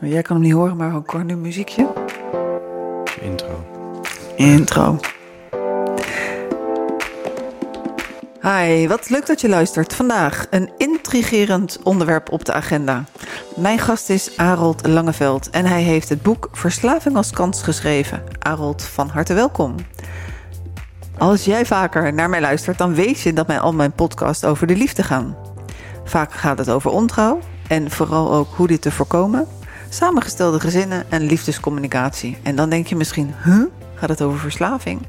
Jij kan hem niet horen, maar hoor nu muziekje. Intro. Intro. Hi, wat leuk dat je luistert. Vandaag een intrigerend onderwerp op de agenda. Mijn gast is Arold Langeveld en hij heeft het boek Verslaving als kans geschreven. Arold, van harte welkom. Als jij vaker naar mij luistert, dan weet je dat mijn, al mijn podcasts over de liefde gaan. Vaak gaat het over ontrouw en vooral ook hoe dit te voorkomen. Samengestelde gezinnen en liefdescommunicatie. En dan denk je misschien, huh? Gaat het over verslaving?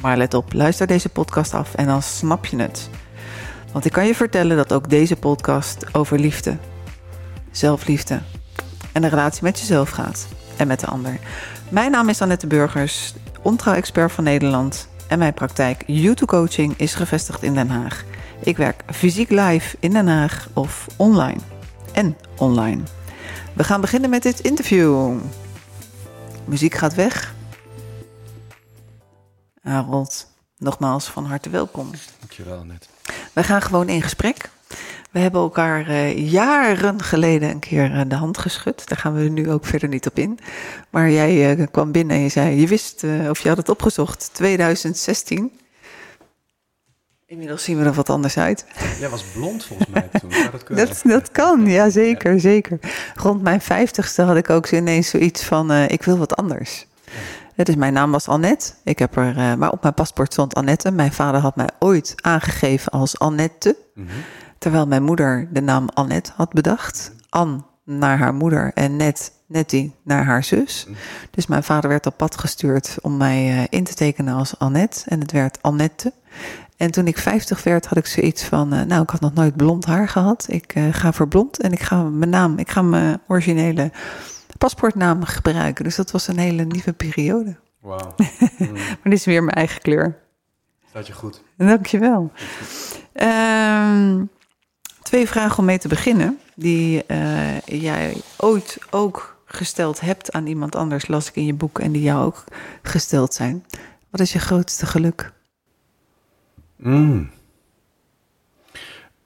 Maar let op, luister deze podcast af en dan snap je het. Want ik kan je vertellen dat ook deze podcast over liefde, zelfliefde en de relatie met jezelf gaat en met de ander. Mijn naam is Annette Burgers, ontrouw-expert van Nederland en mijn praktijk YouTube Coaching is gevestigd in Den Haag. Ik werk fysiek live in Den Haag of online en online. We gaan beginnen met dit interview. Muziek gaat weg. Harold, nogmaals van harte welkom. Dankjewel, net. We gaan gewoon in gesprek. We hebben elkaar uh, jaren geleden een keer uh, de hand geschud. Daar gaan we nu ook verder niet op in. Maar jij uh, kwam binnen en je zei, je wist, of je had het opgezocht, 2016. Inmiddels zien we er wat anders uit. Jij was blond volgens mij toen. Dat, dat, dat kan, ja zeker, ja. zeker. Rond mijn vijftigste had ik ook ineens zoiets van, ik wil wat anders. Ja. Dus mijn naam was Annette. Ik heb er, uh, maar op mijn paspoort stond Annette. Mijn vader had mij ooit aangegeven als Annette. Mm -hmm. Terwijl mijn moeder de naam Annette had bedacht. An naar haar moeder en Net, Nettie naar haar zus. Mm -hmm. Dus mijn vader werd op pad gestuurd om mij uh, in te tekenen als Annette. En het werd Annette. En toen ik 50 werd, had ik zoiets van... Uh, nou, ik had nog nooit blond haar gehad. Ik ga voor blond en ik ga mijn naam... Ik ga mijn originele paspoortnaam gebruiken. Dus dat was een hele nieuwe periode. Wauw. Mm. maar dit is weer mijn eigen kleur. Staat je goed. Dankjewel. Um, twee vragen om mee te beginnen. Die uh, jij ooit ook gesteld hebt aan iemand anders, las ik in je boek. En die jou ook gesteld zijn. Wat is je grootste geluk? Mm.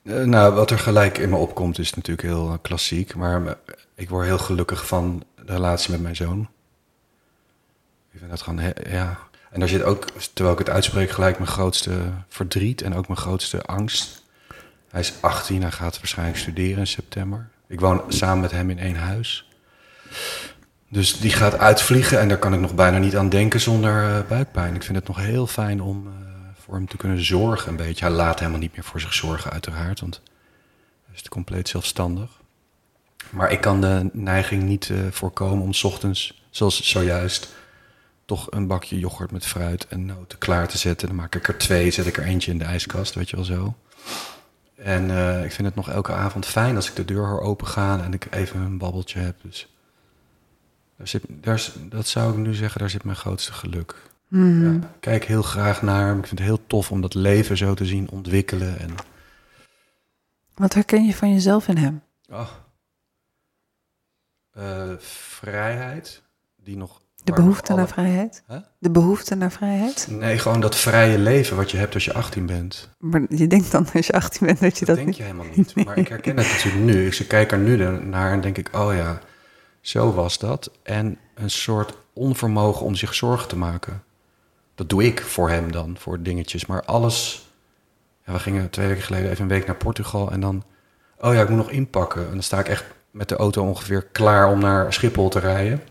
Uh, nou, wat er gelijk in me opkomt is natuurlijk heel uh, klassiek. Maar ik word heel gelukkig van de relatie met mijn zoon. Ik vind dat gewoon, ja. En daar zit ook, terwijl ik het uitspreek, gelijk mijn grootste verdriet en ook mijn grootste angst. Hij is 18, hij gaat waarschijnlijk studeren in september. Ik woon samen met hem in één huis. Dus die gaat uitvliegen en daar kan ik nog bijna niet aan denken zonder buikpijn. Ik vind het nog heel fijn om voor hem te kunnen zorgen een beetje. Hij laat helemaal niet meer voor zich zorgen uiteraard, want hij is compleet zelfstandig. Maar ik kan de neiging niet uh, voorkomen om ochtends, zoals zojuist, toch een bakje yoghurt met fruit en noten klaar te zetten. Dan maak ik er twee, zet ik er eentje in de ijskast, weet je wel zo. En uh, ik vind het nog elke avond fijn als ik de deur hoor opengaan en ik even een babbeltje heb. Dus daar zit, dat zou ik nu zeggen, daar zit mijn grootste geluk. Mm. Ja, ik kijk heel graag naar hem. Ik vind het heel tof om dat leven zo te zien ontwikkelen. En... Wat herken je van jezelf in hem? Oh. Uh, vrijheid, die nog de behoefte alle... naar vrijheid? Huh? De behoefte naar vrijheid? Nee, gewoon dat vrije leven wat je hebt als je 18 bent. Maar je denkt dan als je 18 bent dat je dat, dat, denk niet... je helemaal niet. Nee. Maar ik herken het natuurlijk nu. Ik kijk er nu naar en denk ik, oh ja, zo was dat. En een soort onvermogen om zich zorgen te maken. Dat doe ik voor hem dan, voor dingetjes. Maar alles... Ja, we gingen twee weken geleden even een week naar Portugal en dan... Oh ja, ik moet nog inpakken. En dan sta ik echt met de auto ongeveer klaar om naar Schiphol te rijden.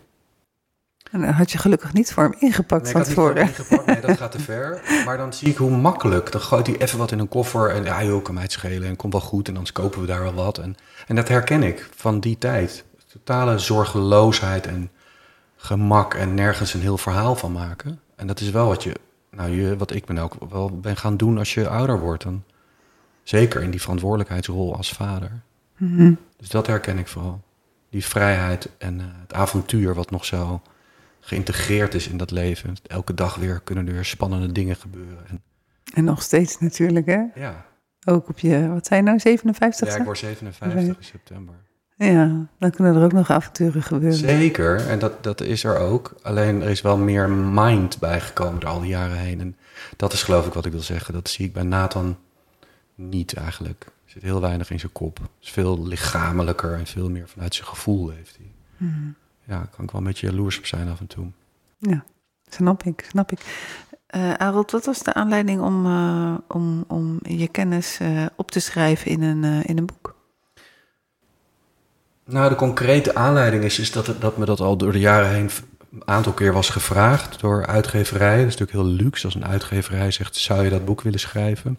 En dan had je gelukkig niet voor hem ingepakt nee, van tevoren. Ingepakt. Nee, dat gaat te ver. Maar dan zie ik hoe makkelijk. Dan gooit hij even wat in een koffer. En ja, joh, kan mij het schelen. En komt wel goed. En dan kopen we daar wel wat. En, en dat herken ik van die tijd. Totale zorgeloosheid en gemak. En nergens een heel verhaal van maken. En dat is wel wat je, nou, je, wat ik ben ook wel ben gaan doen als je ouder wordt. Dan, zeker in die verantwoordelijkheidsrol als vader. Mm -hmm. Dus dat herken ik vooral. Die vrijheid en uh, het avontuur wat nog zo geïntegreerd is in dat leven. Elke dag weer kunnen er weer spannende dingen gebeuren. En, en nog steeds natuurlijk, hè? Ja. Ook op je, wat zijn nou, 57? Ja, ik word 57 in september. Ja, dan kunnen er ook nog avonturen gebeuren. Zeker, en dat, dat is er ook. Alleen er is wel meer mind bijgekomen door al die jaren heen. En dat is geloof ik wat ik wil zeggen. Dat zie ik bij Nathan niet eigenlijk. Er zit heel weinig in zijn kop. Het is veel lichamelijker en veel meer vanuit zijn gevoel heeft hij. Ja, kan ik wel een beetje jaloers op zijn af en toe. Ja, snap ik, snap ik. Uh, Arold, wat was de aanleiding om, uh, om, om je kennis uh, op te schrijven in een, in een boek? Nou, de concrete aanleiding is, is dat, dat me dat al door de jaren heen een aantal keer was gevraagd door uitgeverijen. Dat is natuurlijk heel luxe als een uitgeverij zegt, zou je dat boek willen schrijven?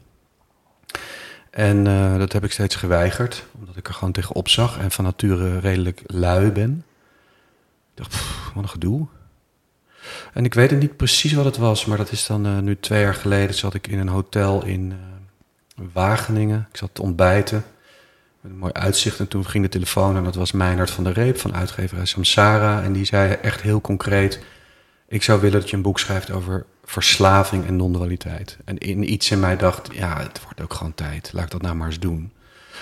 En dat heb ik steeds geweigerd, omdat ik er gewoon tegenop zag en van nature redelijk lui ben. Ik dacht, pff, wat een gedoe. En ik weet het niet precies wat het was, maar dat is dan uh, nu twee jaar geleden zat ik in een hotel in uh, Wageningen. Ik zat te ontbijten een mooi uitzicht en toen ging de telefoon en dat was Meinert van der Reep van uitgeverij Samsara. En die zei echt heel concreet, ik zou willen dat je een boek schrijft over verslaving en non-dualiteit. En in iets in mij dacht, ja, het wordt ook gewoon tijd, laat ik dat nou maar eens doen.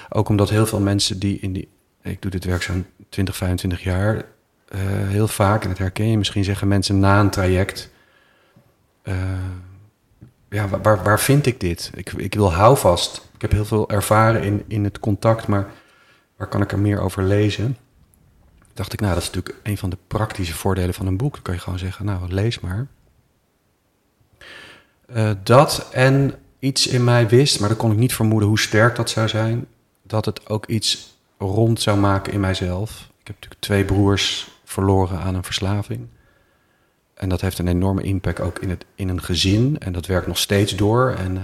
Ook omdat heel veel mensen die in die, ik doe dit werk zo'n 20, 25 jaar, uh, heel vaak, en dat herken je misschien, zeggen mensen na een traject: uh, Ja, waar, waar vind ik dit? Ik, ik wil houvast. Ik heb heel veel ervaren in, in het contact, maar waar kan ik er meer over lezen? Dacht ik, nou, dat is natuurlijk een van de praktische voordelen van een boek. Dan kan je gewoon zeggen: Nou, lees maar. Uh, dat en iets in mij wist, maar dan kon ik niet vermoeden hoe sterk dat zou zijn, dat het ook iets rond zou maken in mijzelf. Ik heb natuurlijk twee broers verloren aan een verslaving. En dat heeft een enorme impact ook in, het, in een gezin. En dat werkt nog steeds door. En, uh,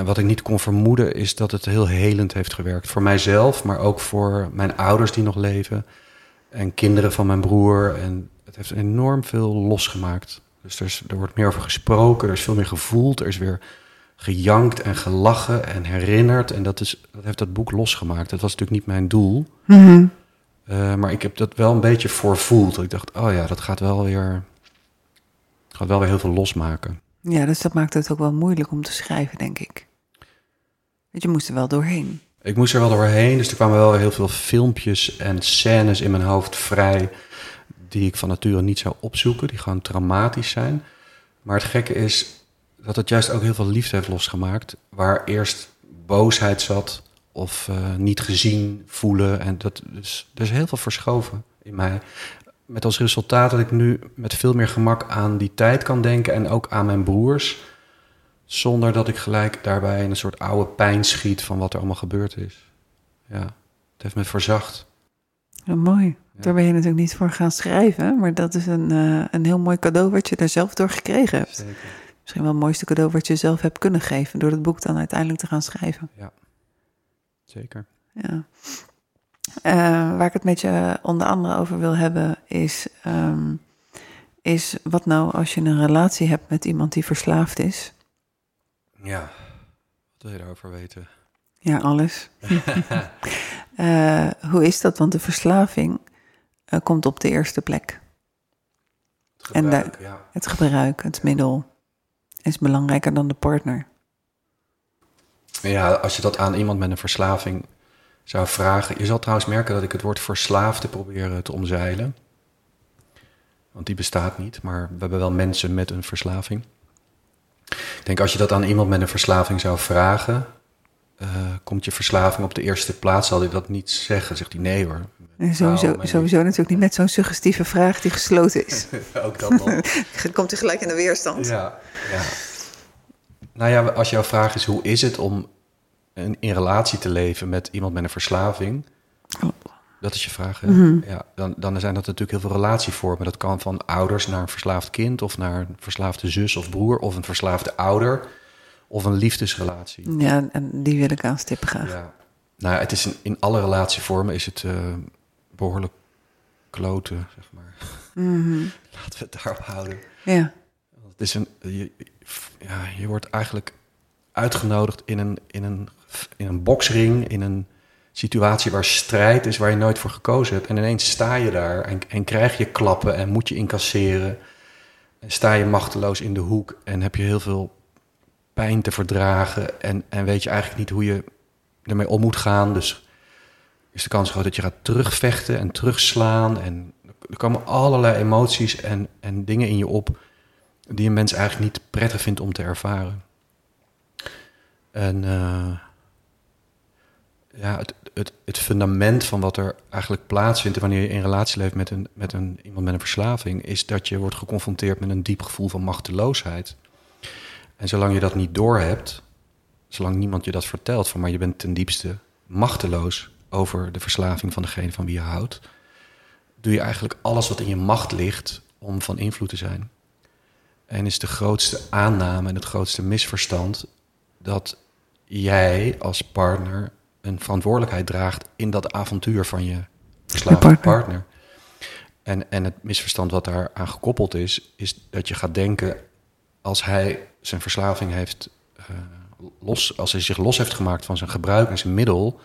en wat ik niet kon vermoeden is dat het heel helend heeft gewerkt. Voor mijzelf, maar ook voor mijn ouders die nog leven. En kinderen van mijn broer. En het heeft enorm veel losgemaakt. Dus er, is, er wordt meer over gesproken, er is veel meer gevoeld. Er is weer gejankt en gelachen en herinnerd. En dat, is, dat heeft dat boek losgemaakt. Dat was natuurlijk niet mijn doel. Mm -hmm. Uh, maar ik heb dat wel een beetje voorvoeld. Ik dacht, oh ja, dat gaat wel weer, gaat wel weer heel veel losmaken. Ja, dus dat maakt het ook wel moeilijk om te schrijven, denk ik. Je moest er wel doorheen. Ik moest er wel doorheen, dus er kwamen wel heel veel filmpjes en scènes in mijn hoofd vrij... die ik van nature niet zou opzoeken, die gewoon traumatisch zijn. Maar het gekke is dat het juist ook heel veel liefde heeft losgemaakt... waar eerst boosheid zat of uh, niet gezien voelen. En dat is, er is heel veel verschoven in mij. Met als resultaat dat ik nu met veel meer gemak aan die tijd kan denken en ook aan mijn broers. Zonder dat ik gelijk daarbij in een soort oude pijn schiet van wat er allemaal gebeurd is. Ja, het heeft me verzacht. Ja, mooi. Ja. Daar ben je natuurlijk niet voor gaan schrijven, maar dat is een, uh, een heel mooi cadeau wat je daar zelf door gekregen hebt. Zeker. Misschien wel het mooiste cadeau wat je zelf hebt kunnen geven door het boek dan uiteindelijk te gaan schrijven. Ja. Zeker. Ja. Uh, waar ik het met je onder andere over wil hebben, is, um, is wat nou als je een relatie hebt met iemand die verslaafd is? Ja, wat wil je daarover weten? Ja, alles. uh, hoe is dat? Want de verslaving uh, komt op de eerste plek. Het gebruik, en ja. het gebruik, het middel, is belangrijker dan de partner. Ja, als je dat aan iemand met een verslaving zou vragen. Je zal trouwens merken dat ik het woord verslaafde probeer te omzeilen. Want die bestaat niet, maar we hebben wel mensen met een verslaving. Ik denk als je dat aan iemand met een verslaving zou vragen, uh, komt je verslaving op de eerste plaats, zal hij dat niet zeggen. Zegt hij nee hoor. En sowieso, Nou, sowieso natuurlijk niet met zo'n suggestieve vraag die gesloten is. Ook dat nog. Komt hij gelijk in de weerstand. Ja, ja. Nou ja, als jouw vraag is hoe is het om in, in relatie te leven met iemand met een verslaving. Dat is je vraag. Hè? Mhm. Ja, dan, dan zijn dat natuurlijk heel veel relatievormen. Dat kan van ouders naar een verslaafd kind, of naar een verslaafde zus of broer, of een verslaafde ouder, of een liefdesrelatie. Ja, en die wil ik aanstippen graag. Ja. Nou, het is in, in alle relatievormen is het uh, behoorlijk kloten, zeg maar. Mhm. Laten we het daarop houden. Ja. Het is een, je, ja, je wordt eigenlijk uitgenodigd in een, in, een, in een boksring, in een situatie waar strijd is, waar je nooit voor gekozen hebt. En ineens sta je daar en, en krijg je klappen en moet je incasseren. En sta je machteloos in de hoek en heb je heel veel pijn te verdragen. En, en weet je eigenlijk niet hoe je ermee om moet gaan. Dus is de kans groot dat je gaat terugvechten en terugslaan. En er komen allerlei emoties en, en dingen in je op die een mens eigenlijk niet prettig vindt om te ervaren. En uh, ja, het, het, het fundament van wat er eigenlijk plaatsvindt wanneer je in relatie leeft met, een, met een, iemand met een verslaving, is dat je wordt geconfronteerd met een diep gevoel van machteloosheid. En zolang je dat niet doorhebt, zolang niemand je dat vertelt, van maar je bent ten diepste machteloos over de verslaving van degene van wie je houdt, doe je eigenlijk alles wat in je macht ligt om van invloed te zijn. En is de grootste aanname en het grootste misverstand dat jij als partner een verantwoordelijkheid draagt in dat avontuur van je verslaafde partner. En, en het misverstand wat daar aan gekoppeld is, is dat je gaat denken als hij zijn verslaving heeft uh, los, als hij zich los heeft gemaakt van zijn gebruik en zijn middel,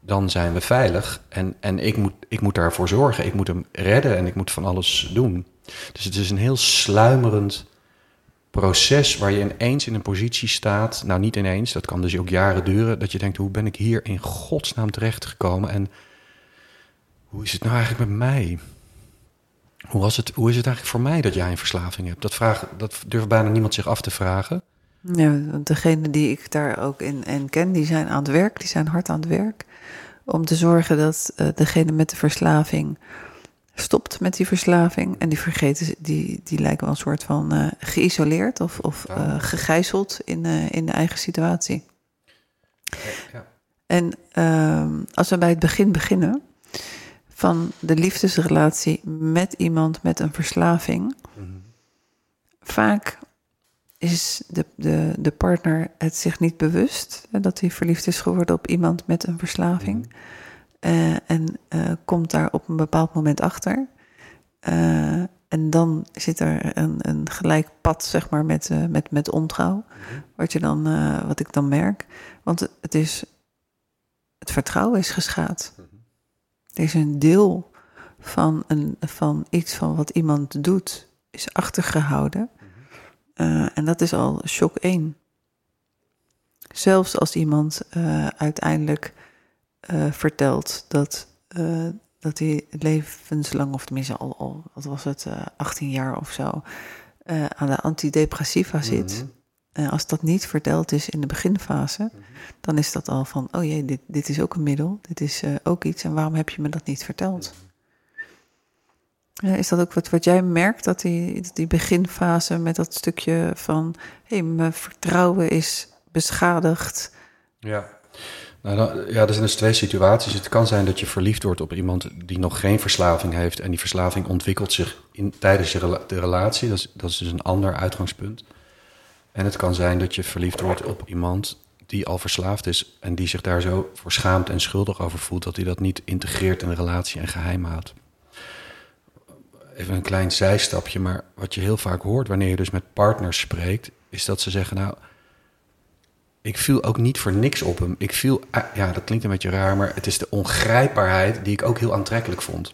dan zijn we veilig. En, en ik, moet, ik moet daarvoor zorgen. Ik moet hem redden en ik moet van alles doen. Dus het is een heel sluimerend proces waar je ineens in een positie staat. Nou, niet ineens, dat kan dus ook jaren duren. Dat je denkt, hoe ben ik hier in godsnaam terechtgekomen? En hoe is het nou eigenlijk met mij? Hoe, was het, hoe is het eigenlijk voor mij dat jij een verslaving hebt? Dat, vraag, dat durft bijna niemand zich af te vragen. Ja, degene die ik daar ook in en ken, die zijn aan het werk, die zijn hard aan het werk. Om te zorgen dat uh, degene met de verslaving stopt met die verslaving. En die vergeten, die, die lijken wel een soort van uh, geïsoleerd of, of uh, gegijzeld in, in de eigen situatie. Ja. En ehm, als we bij het begin beginnen van de liefdesrelatie met iemand met een verslaving, mm -hmm. vaak is de, de, de partner het zich niet bewust dat hij verliefd is geworden op iemand met een verslaving. Mm. Uh, en uh, komt daar op een bepaald moment achter. Uh, en dan zit er een, een gelijk pad, zeg maar, met, met, met ontrouw. Mm. Wat, je dan, wat ik dan merk. Want het is. Het vertrouwen is geschaad. Mm. Er is een deel van, een, van iets van wat iemand doet, is achtergehouden. Uh, en dat is al shock 1. Zelfs als iemand uiteindelijk uh, vertelt dat, dat hij levenslang, of tenminste al, al wat was het, 18 jaar of zo, aan de antidepressiva zit. Mm -hmm. als dat niet verteld is in de beginfase, mm -hmm. dan is dat al van, oh jee, dit, dit is ook een middel, dit is ook iets, en waarom heb je me dat niet verteld? Ja, is dat ook wat, wat jij merkt, dat die, die beginfase met dat stukje van... hé, hey, mijn vertrouwen is beschadigd? Ja. Nou, ja, er zijn dus twee situaties. Het kan zijn dat je verliefd wordt op iemand die nog geen verslaving heeft... en die verslaving ontwikkelt zich in, tijdens de relatie. Dat is, dat is dus een ander uitgangspunt. En het kan zijn dat je verliefd wordt op iemand die al verslaafd is... en die zich daar zo voor schaamt en schuldig over voelt... dat hij dat niet integreert in de relatie en geheim houdt even een klein zijstapje, maar wat je heel vaak hoort wanneer je dus met partners spreekt, is dat ze zeggen, nou, ik viel ook niet voor niks op hem. Ik viel, ah, ja, dat klinkt een beetje raar, maar het is de ongrijpbaarheid die ik ook heel aantrekkelijk vond.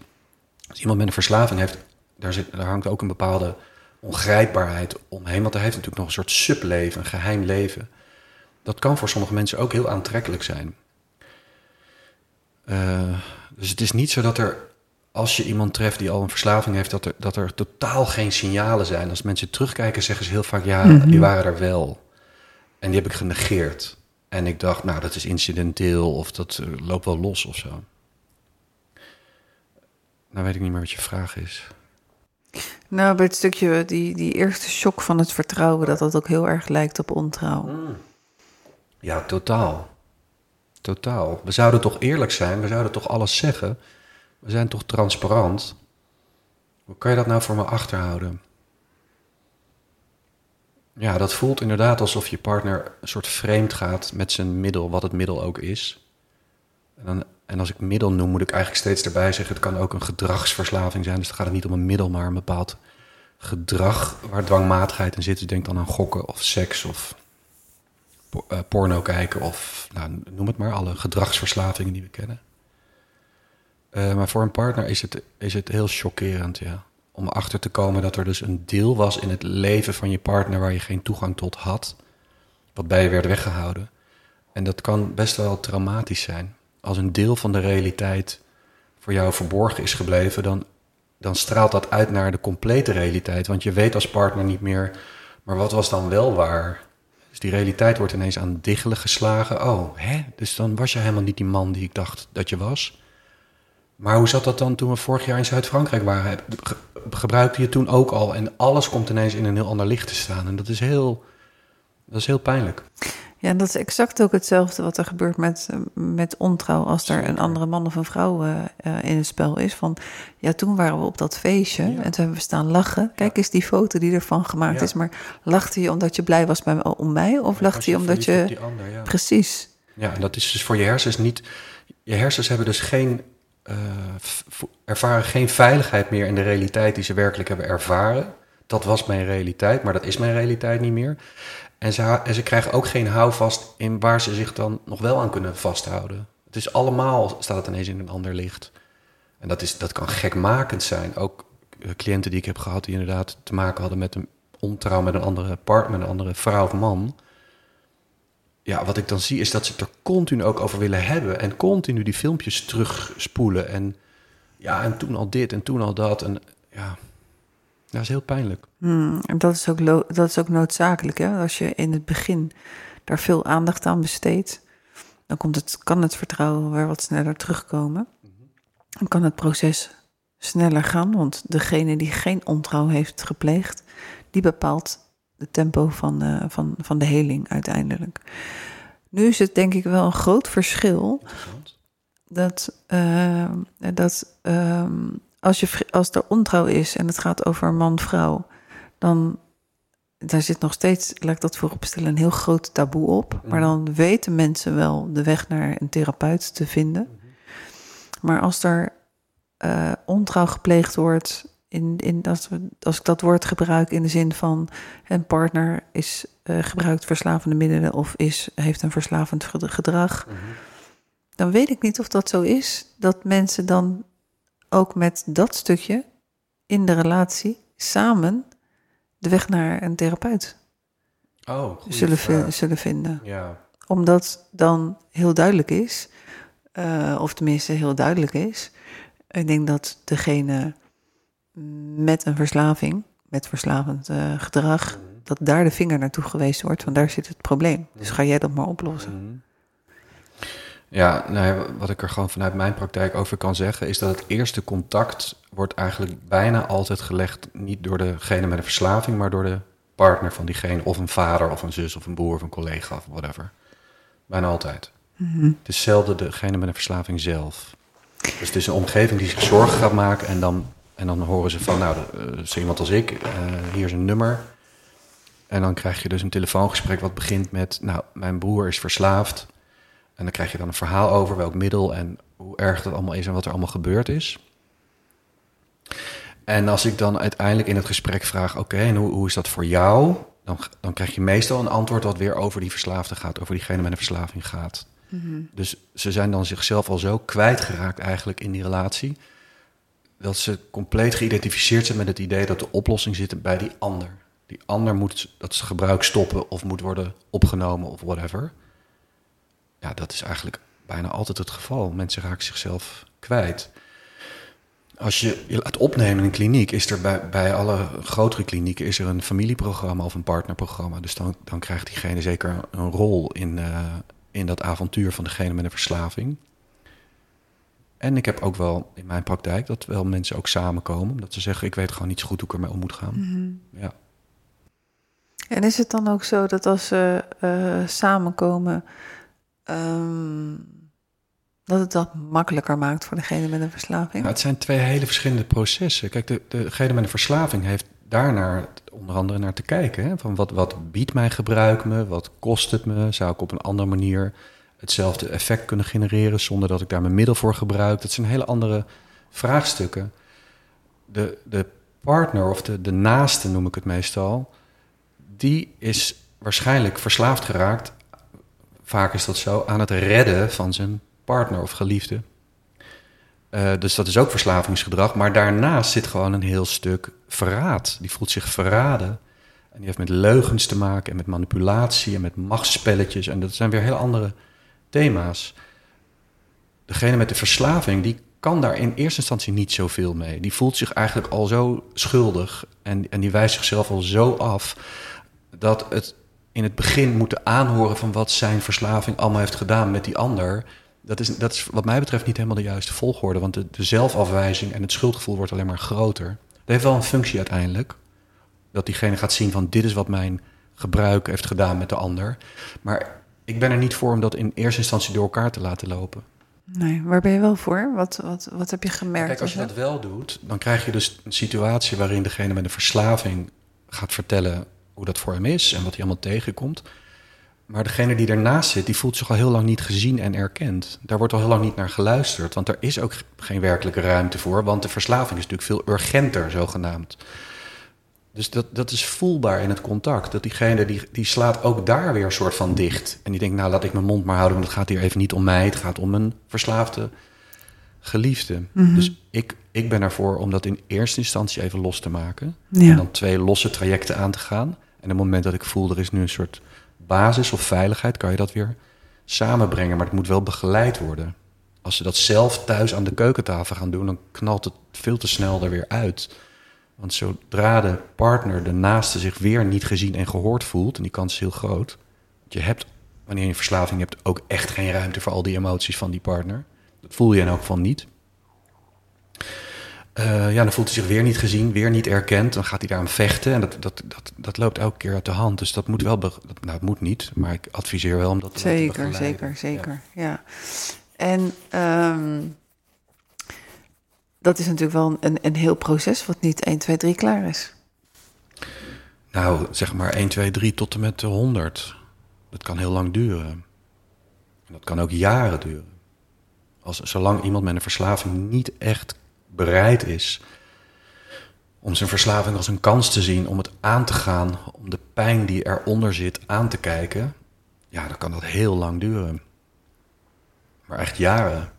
Als iemand met een verslaving heeft, daar, zit, daar hangt ook een bepaalde ongrijpbaarheid omheen, want hij heeft natuurlijk nog een soort subleven, een geheim leven. Dat kan voor sommige mensen ook heel aantrekkelijk zijn. Uh, dus het is niet zo dat er als je iemand treft die al een verslaving heeft, dat er, dat er totaal geen signalen zijn. Als mensen terugkijken, zeggen ze heel vaak: ja, mm -hmm. die waren er wel. En die heb ik genegeerd. En ik dacht, nou, dat is incidenteel of dat uh, loopt wel los of zo. Nou weet ik niet meer wat je vraag is. Nou, bij het stukje, die, die eerste shock van het vertrouwen, dat dat ook heel erg lijkt op ontrouw. Mm. Ja, totaal. Totaal. We zouden toch eerlijk zijn, we zouden toch alles zeggen. We zijn toch transparant? Hoe kan je dat nou voor me achterhouden? Ja, dat voelt inderdaad alsof je partner een soort vreemd gaat met zijn middel, wat het middel ook is. En, dan, en als ik middel noem, moet ik eigenlijk steeds erbij zeggen: het kan ook een gedragsverslaving zijn. Dus dan gaat het niet om een middel, maar een bepaald gedrag waar dwangmatigheid in zit. Dus denk dan aan gokken of seks of eh, porno kijken of nou, noem het maar, alle gedragsverslavingen die we kennen. Uh, maar voor een partner is het, is het heel chockerend, ja. Om achter te komen dat er dus een deel was in het leven van je partner waar je geen toegang tot had, wat bij je werd weggehouden. En dat kan best wel traumatisch zijn. Als een deel van de realiteit voor jou verborgen is gebleven, dan, dan straalt dat uit naar de complete realiteit. Want je weet als partner niet meer, maar wat was dan wel waar? Dus die realiteit wordt ineens aan diggelen geslagen. Oh, hè? Dus dan was je helemaal niet die man die ik dacht dat je was. Maar hoe zat dat dan toen we vorig jaar in Zuid-Frankrijk waren? Ge- Gebruikte je toen ook al en alles komt ineens in een heel ander licht te staan. En dat is heel, dat is heel pijnlijk. Ja, dat is exact ook hetzelfde wat er gebeurt met, met ontrouw als er een andere man of een vrouw eh, eh, in het spel is. Van ja, toen waren we op dat feestje Ja. en toen hebben we staan lachen. Kijk eens die foto die ervan gemaakt Ja. is. Maar lachte je omdat je blij was bij, om mij of lachte je omdat je... ander. Precies. Ja, en dat is dus voor je hersens niet. Je hersens hebben dus geen. Eh, ervaren geen veiligheid meer in de realiteit die ze werkelijk hebben ervaren. Dat was mijn realiteit, maar dat is mijn realiteit niet meer. En ze, en ze krijgen ook geen houvast in waar ze zich dan nog wel aan kunnen vasthouden. Het is allemaal, staat het ineens in een ander licht. En dat, is, dat kan gekmakend zijn. Ook eh, cliënten die ik heb gehad die inderdaad te maken hadden met een ontrouw met een andere partner, een andere vrouw of man ja, wat ik dan zie is dat ze het er continu ook over willen hebben. En continu die filmpjes terugspoelen. En ja, en toen al dit en toen al dat. En ja, dat is heel pijnlijk. Hmm, en dat is, ook dat is ook noodzakelijk. Hè? Als je in het begin daar veel aandacht aan besteedt, dan komt het, kan het vertrouwen weer wat sneller terugkomen. Dan kan het proces sneller gaan, want degene die geen ontrouw heeft gepleegd, die bepaalt het tempo van, eh, van, van de heling uiteindelijk. Nu is het denk ik wel een groot verschil dat, eh, dat ehm, als, je, als er ontrouw is en het gaat over man-vrouw, dan daar zit nog steeds, laat ik dat vooropstellen, een heel groot taboe op. Maar dan weten mensen wel de weg naar een therapeut te vinden. Maar als er eh, ontrouw gepleegd wordt, in, in, als, we, als ik dat woord gebruik in de zin van een partner is, eh, gebruikt verslavende middelen of is, heeft een verslavend ged- gedrag, dan weet ik niet of dat zo is. Dat mensen dan ook met dat stukje in de relatie samen de weg naar een therapeut Oh, zullen, vi- zullen vinden. Ja, Omdat dan heel duidelijk is, eh, of tenminste heel duidelijk is. Ik denk dat degene met een verslaving, met verslavend eh, gedrag, dat daar de vinger naartoe gewezen wordt, want daar zit het probleem. Dus ga jij dat maar oplossen. Mhm. Ja, nou ja, wat ik er gewoon vanuit mijn praktijk over kan zeggen, is dat het eerste contact wordt eigenlijk bijna altijd gelegd niet door degene met een verslaving, maar door de partner van diegene, of een vader, of een zus, of een broer, of een collega, of whatever. Bijna altijd. Het is zelden degene met een verslaving zelf. Dus het is een omgeving die zich zorgen gaat maken en dan, en dan horen ze van, nou, uh, zo iemand als ik, uh, hier is een nummer. En dan krijg je dus een telefoongesprek wat begint met, nou, mijn broer is verslaafd. En dan krijg je dan een verhaal over welk middel en hoe erg dat allemaal is en wat er allemaal gebeurd is. En als ik dan uiteindelijk in het gesprek vraag, oké, okay, en hoe, hoe is dat voor jou? Dan, dan krijg je meestal een antwoord wat weer over die verslaafde gaat, over diegene met een verslaving gaat. Mm-hmm. Dus ze zijn dan zichzelf al zo kwijtgeraakt eigenlijk in die relatie, dat ze compleet geïdentificeerd zijn met het idee dat de oplossing zit bij die ander. Die ander moet dat gebruik stoppen of moet worden opgenomen of whatever. Ja, dat is eigenlijk bijna altijd het geval. Mensen raken zichzelf kwijt. Als je je laat opnemen in een kliniek, is er bij, bij alle grotere klinieken is er een familieprogramma of een partnerprogramma. Dus dan, dan krijgt diegene zeker een rol in, uh, in dat avontuur van degene met een verslaving. En ik heb ook wel in mijn praktijk dat wel mensen ook samenkomen. Omdat ze zeggen, ik weet gewoon niet zo goed hoe ik ermee om moet gaan. Mm-hmm. Ja. En is het dan ook zo dat als ze uh, samenkomen, um, dat het dat makkelijker maakt voor degene met een verslaving? Nou, het zijn twee hele verschillende processen. Kijk, de, degene met een verslaving heeft daarnaar onder andere naar te kijken. Hè? Van wat, wat biedt mijn gebruik me? Wat kost het me? Zou ik op een andere manier hetzelfde effect kunnen genereren zonder dat ik daar mijn middel voor gebruik? Dat zijn hele andere vraagstukken. De, de partner of de, naaste noem ik het meestal, die is waarschijnlijk verslaafd geraakt. Vaak is dat zo, aan het redden van zijn partner of geliefde. Uh, dus dat is ook verslavingsgedrag. Maar daarnaast zit gewoon een heel stuk verraad. Die voelt zich verraden. En die heeft met leugens te maken en met manipulatie en met machtsspelletjes. En dat zijn weer heel andere thema's. Degene met de verslaving, die kan daar in eerste instantie niet zoveel mee. Die voelt zich eigenlijk al zo schuldig. En, en die wijst zichzelf al zo af. Dat het in het begin moeten aanhoren van wat zijn verslaving allemaal heeft gedaan met die ander. Dat is, dat is wat mij betreft niet helemaal de juiste volgorde. Want de, de zelfafwijzing en het schuldgevoel wordt alleen maar groter. Dat heeft wel een functie uiteindelijk. Dat diegene gaat zien van dit is wat mijn gebruik heeft gedaan met de ander. Maar ik ben er niet voor om dat in eerste instantie door elkaar te laten lopen. Nee, waar ben je wel voor? Wat, wat, wat heb je gemerkt? Kijk, als je dat wel doet, dan krijg je dus een situatie waarin degene met een verslaving gaat vertellen hoe dat voor hem is en wat hij allemaal tegenkomt. Maar degene die ernaast zit, die voelt zich al heel lang niet gezien en erkend. Daar wordt al heel lang niet naar geluisterd, want er is ook geen werkelijke ruimte voor. Want de verslaving is natuurlijk veel urgenter, zogenaamd. Dus dat, dat is voelbaar in het contact. Dat diegene die, die slaat ook daar weer een soort van dicht. En die denkt, nou laat ik mijn mond maar houden, want het gaat hier even niet om mij. Het gaat om een verslaafde geliefde. Mhm. Dus ik, ik ben ervoor om dat in eerste instantie even los te maken. Ja. En dan twee losse trajecten aan te gaan. En op het moment dat ik voel, er is nu een soort basis of veiligheid, kan je dat weer samenbrengen. Maar het moet wel begeleid worden. Als ze dat zelf thuis aan de keukentafel gaan doen, dan knalt het veel te snel er weer uit. Want zodra de partner, de naaste, zich weer niet gezien en gehoord voelt, en die kans is heel groot, want je hebt, wanneer je verslaving hebt, ook echt geen ruimte voor al die emoties van die partner. Dat voel je in elk geval niet. Eh, ja, dan voelt hij zich weer niet gezien, weer niet erkend. Dan gaat hij daar aan vechten en dat, dat, dat, dat loopt elke keer uit de hand. Dus dat moet wel, dat, nou het moet niet, maar ik adviseer wel om dat te laten Zeker, zeker, zeker. Ja. En ehm, dat is natuurlijk wel een, een heel proces wat niet 1, 2, 3 klaar is. Nou, zeg maar 1, 2, 3 tot en met de 100. Dat kan heel lang duren. En dat kan ook jaren duren. Als, zolang iemand met een verslaving niet echt bereid is om zijn verslaving als een kans te zien, om het aan te gaan, om de pijn die eronder zit aan te kijken, ja, dan kan dat heel lang duren. Maar echt jaren.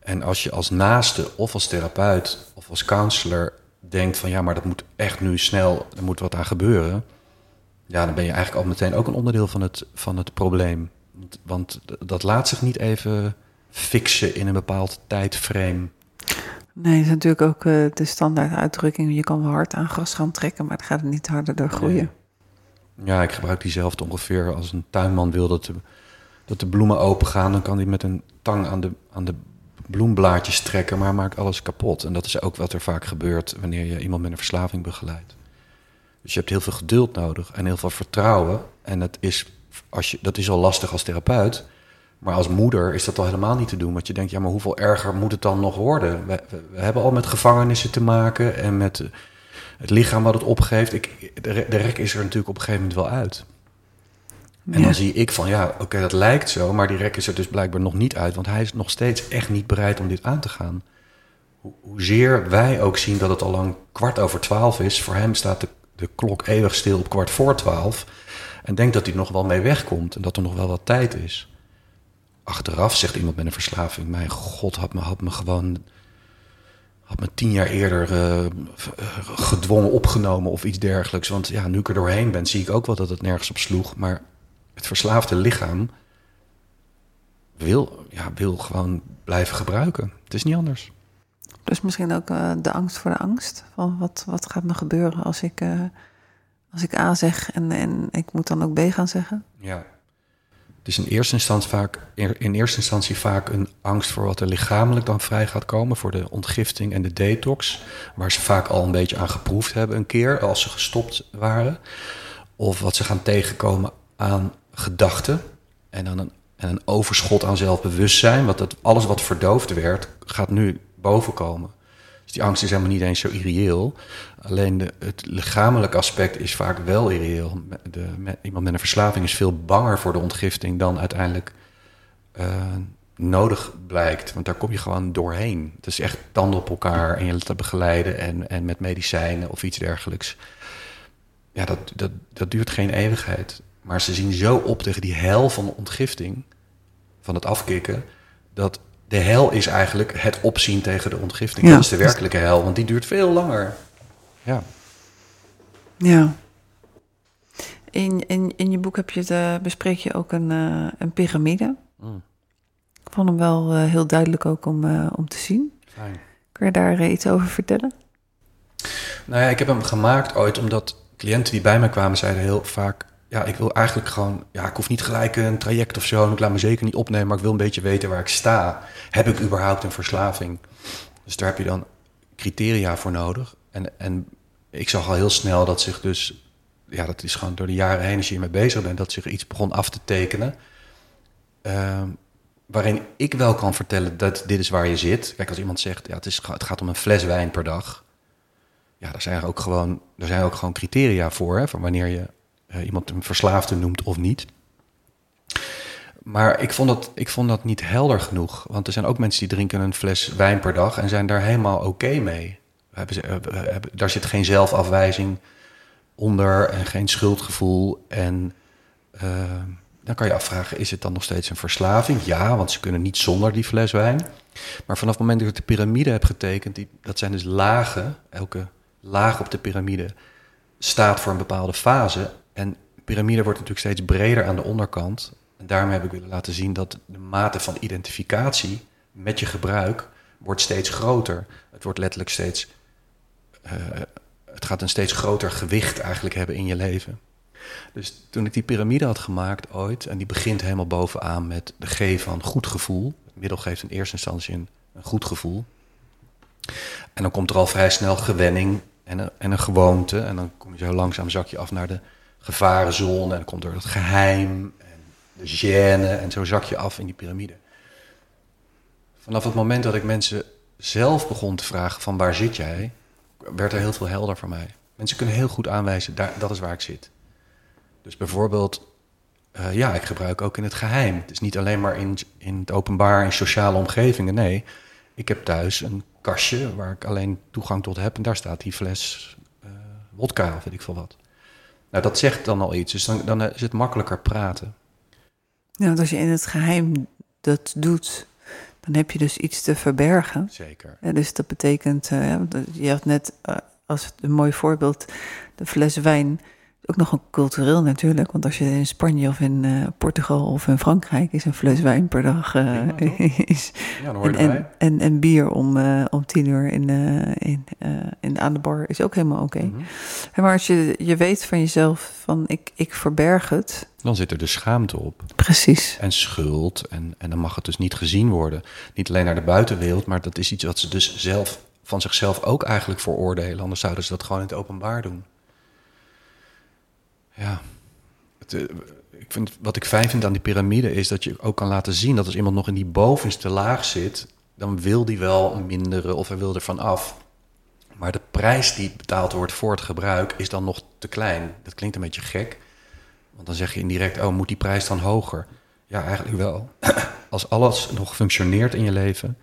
En als je als naaste of als therapeut of als counselor denkt van ja, maar dat moet echt nu snel, er moet wat aan gebeuren. Ja, dan ben je eigenlijk al meteen ook een onderdeel van het, van het probleem. Want, dat laat zich niet even fixen in een bepaald tijdframe. Nee, dat is natuurlijk ook eh, de standaard uitdrukking. Je kan wel hard aan gras gaan trekken, maar het gaat er niet harder door groeien. Ja, ik gebruik diezelfde ongeveer als een tuinman wil dat de, dat de bloemen open gaan. Dan kan hij met een tang aan de, aan de bloemblaadjes trekken, maar maakt alles kapot. En dat is ook wat er vaak gebeurt wanneer je iemand met een verslaving begeleidt. Dus je hebt heel veel geduld nodig en heel veel vertrouwen. En dat is, als je, dat is al lastig als therapeut. Maar als moeder is dat al helemaal niet te doen. Want je denkt, ja, maar hoeveel erger moet het dan nog worden? We, hebben al met gevangenissen te maken en met het lichaam wat het opgeeft. Ik, de rek is er natuurlijk op een gegeven moment wel uit. En Ja. dan zie ik van, ja, oké, dat lijkt zo, maar die rek is er dus blijkbaar nog niet uit. Want hij is nog steeds echt niet bereid om dit aan te gaan. Hoe, hoezeer wij ook zien dat het al lang kwart over twaalf is, voor hem staat de, de klok eeuwig stil op kwart voor twaalf. En denkt dat hij nog wel mee wegkomt en dat er nog wel wat tijd is. Achteraf zegt iemand met een verslaving, mijn god, had me, had me gewoon had me tien jaar eerder eh, eh, gedwongen opgenomen of iets dergelijks. Want ja, nu ik er doorheen ben, zie ik ook wel dat het nergens op sloeg. Maar het verslaafde lichaam wil, ja, wil gewoon blijven gebruiken. Het is niet anders. Dus misschien ook eh, de angst voor de angst. Van wat, wat gaat me gebeuren als ik, eh, als ik A zeg en, en ik moet dan ook B gaan zeggen? Ja. Het is in eerste, instantie vaak, in eerste instantie vaak een angst voor wat er lichamelijk dan vrij gaat komen. Voor de ontgifting en de detox. Waar ze vaak al een beetje aan geproefd hebben een keer als ze gestopt waren. Of wat ze gaan tegenkomen aan gedachten. En aan een, en een overschot aan zelfbewustzijn. Want dat, alles wat verdoofd werd, gaat nu bovenkomen. Dus die angst is helemaal niet eens zo irreëel. Alleen de, het lichamelijke aspect is vaak wel irreëel. De, met, iemand met een verslaving is veel banger voor de ontgifting dan uiteindelijk eh, nodig blijkt. Want daar kom je gewoon doorheen. Het is echt tanden op elkaar en je te begeleiden en, en met medicijnen of iets dergelijks. Ja, dat, dat, dat duurt geen eeuwigheid. Maar ze zien zo op tegen die hel van de ontgifting, van het afkicken, dat de hel is eigenlijk het opzien tegen de ontgifting. Ja. Dat is de werkelijke hel, want die duurt veel langer. Ja. Ja. In, in, in je boek heb je eh, bespreek je ook een, eh, een piramide. Mm, Ik vond hem wel eh, heel duidelijk ook om, eh, om te zien. fijn. Kun je daar iets over vertellen? Nou ja, ik heb hem gemaakt ooit omdat cliënten die bij mij kwamen zeiden heel vaak... ja, ik wil eigenlijk gewoon, ja, ik hoef niet gelijk een traject of zo. En ik laat me zeker niet opnemen, maar ik wil een beetje weten waar ik sta. Heb ik überhaupt een verslaving? Dus daar heb je dan criteria voor nodig. En, en ik zag al heel snel dat zich dus, ja, dat is gewoon door de jaren heen als je hiermee bezig bent, dat zich iets begon af te tekenen. Ehm, waarin ik wel kan vertellen dat dit is waar je zit. Kijk, als iemand zegt, ja, het, is, het gaat om een fles wijn per dag. Ja, daar zijn ook gewoon, daar zijn ook gewoon criteria voor, hè, van wanneer je iemand een verslaafde noemt of niet. Maar ik vond, dat, ik vond dat niet helder genoeg. Want er zijn ook mensen die drinken een fles wijn per dag en zijn daar helemaal oké mee. Hebben ze, hebben, daar zit geen zelfafwijzing onder en geen schuldgevoel. En uh, dan kan je afvragen, is het dan nog steeds een verslaving? Ja, want ze kunnen niet zonder die fles wijn. Maar vanaf het moment dat ik de piramide heb getekend, die, dat zijn dus lagen, elke laag op de piramide staat voor een bepaalde fase. En de piramide wordt natuurlijk steeds breder aan de onderkant. En daarmee heb ik willen laten zien dat de mate van identificatie met je gebruik wordt steeds groter. Het wordt letterlijk steeds. Uh, het gaat een steeds groter gewicht eigenlijk hebben in je leven. Dus toen ik die piramide had gemaakt ooit, en die begint helemaal bovenaan met de G van goed gevoel. Het middel geeft in eerste instantie een, een goed gevoel. En dan komt er al vrij snel gewenning en een, en een gewoonte. En dan kom je zo langzaam zakje af naar de gevarenzone. En komt er het geheim en de gêne. En zo zak je af in die piramide. Vanaf het moment dat ik mensen zelf begon te vragen van waar zit jij, werd er heel veel helder voor mij. Mensen kunnen heel goed aanwijzen, daar, dat is waar ik zit. Dus bijvoorbeeld, uh, ja, ik gebruik ook in het geheim. Het is niet alleen maar in, in het openbaar, in sociale omgevingen. Nee, ik heb thuis een kastje waar ik alleen toegang tot heb. En daar staat die fles uh, wodka of weet ik veel wat. Nou, dat zegt dan al iets. Dus dan, dan is het makkelijker praten. Ja, want als je in het geheim dat doet, dan heb je dus iets te verbergen. Zeker. Ja, dus dat betekent, uh, je had net uh, als een mooi voorbeeld de fles wijn ook nog een cultureel natuurlijk. Want als je in Spanje of in uh, Portugal of in Frankrijk is een fles wijn per dag. Uh, ja, is, ja, en, en, en, en, bier om, uh, om tien uur in, in, in, aan de bar is ook helemaal oké. Okay. Mm -hmm. Maar als je, je weet van jezelf van ik, ik verberg het. Dan zit er de schaamte op. Precies. En schuld. En, en dan mag het dus niet gezien worden. Niet alleen naar de buitenwereld, maar dat is iets wat ze dus zelf van zichzelf ook eigenlijk veroordelen. Anders zouden ze dat gewoon in het openbaar doen ja, het, uh, ik vind, wat ik fijn vind aan die piramide is dat je ook kan laten zien dat als iemand nog in die bovenste laag zit, dan wil die wel minderen of hij wil er van af. Maar de prijs die betaald wordt voor het gebruik is dan nog te klein. Dat klinkt een beetje gek, want dan zeg je indirect, oh, moet die prijs dan hoger? Ja, eigenlijk wel. Als alles nog functioneert in je leven,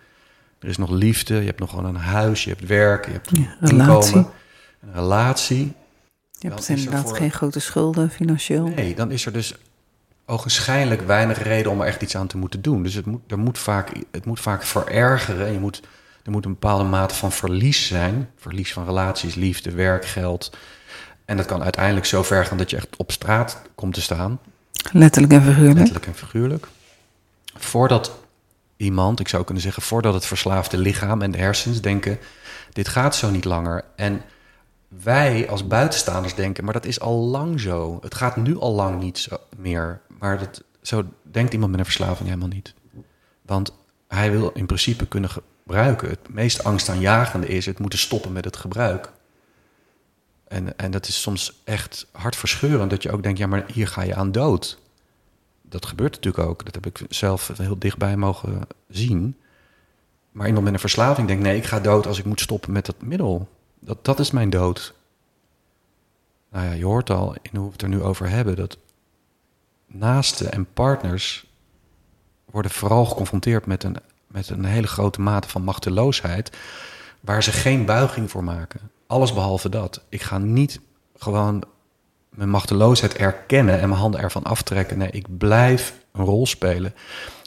er is nog liefde, je hebt nog gewoon een huis, je hebt werk, je hebt relatie. inkomen, een relatie, je hebt inderdaad voor... geen grote schulden financieel. Nee, dan is er dus ogenschijnlijk weinig reden om er echt iets aan te moeten doen. Dus het moet, er moet vaak, het moet vaak verergeren. Je moet, er moet een bepaalde mate van verlies zijn. Verlies van relaties, liefde, werk, geld. En dat kan uiteindelijk zo ver gaan dat je echt op straat komt te staan. Letterlijk en figuurlijk. Letterlijk en figuurlijk. Voordat iemand, ik zou kunnen zeggen, voordat het verslaafde lichaam en de hersens denken: dit gaat zo niet langer. En wij als buitenstaanders denken, maar dat is al lang zo. Het gaat nu al lang niet zo meer. Maar dat, zo denkt iemand met een verslaving helemaal niet. Want hij wil in principe kunnen gebruiken. Het meest angstaanjagende is het moeten stoppen met het gebruik. En, en dat is soms echt hartverscheurend dat je ook denkt, ja, maar hier ga je aan dood. Dat gebeurt natuurlijk ook. Dat heb ik zelf heel dichtbij mogen zien. Maar iemand met een verslaving denkt, nee, ik ga dood als ik moet stoppen met dat middel. Dat, dat is mijn dood. Nou ja, je hoort al in hoe we het er nu over hebben, dat naasten en partners worden vooral geconfronteerd met een, met een hele grote mate van machteloosheid, waar ze geen buiging voor maken. Alles behalve dat. Ik ga niet gewoon mijn machteloosheid erkennen en mijn handen ervan aftrekken. Nee, ik blijf een rol spelen.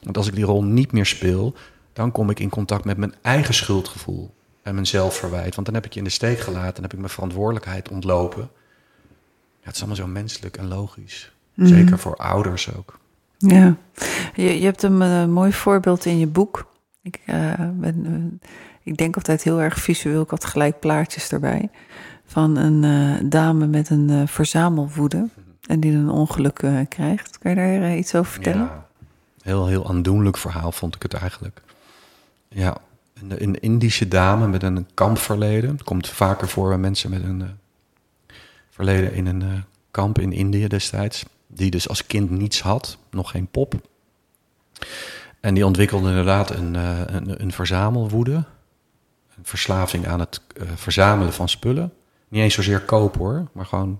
Want als ik die rol niet meer speel, dan kom ik in contact met mijn eigen schuldgevoel en mijn zelfverwijt. Want dan heb ik je in de steek gelaten en heb ik mijn verantwoordelijkheid ontlopen. Ja, het is allemaal zo menselijk en logisch. Mm. Zeker voor ouders ook. Ja, je, je hebt een uh, mooi voorbeeld in je boek. Ik, uh, ben, uh, ik denk altijd heel erg visueel. Ik had gelijk plaatjes erbij. Van een dame met een verzamelwoede. en die een ongeluk eh, krijgt. Kan je daar eh, iets over vertellen? Ja, heel, heel aandoenlijk verhaal vond ik het eigenlijk. Ja, een, Indische dame met een kampverleden. Het komt vaker voor bij mensen met een eh, verleden in een eh, kamp in Indië destijds. Die dus als kind niets had, nog geen pop. En die ontwikkelde inderdaad een, eh, een, een verzamelwoede. Een verslaving aan het verzamelen van spullen. Niet eens zozeer kopen hoor, maar gewoon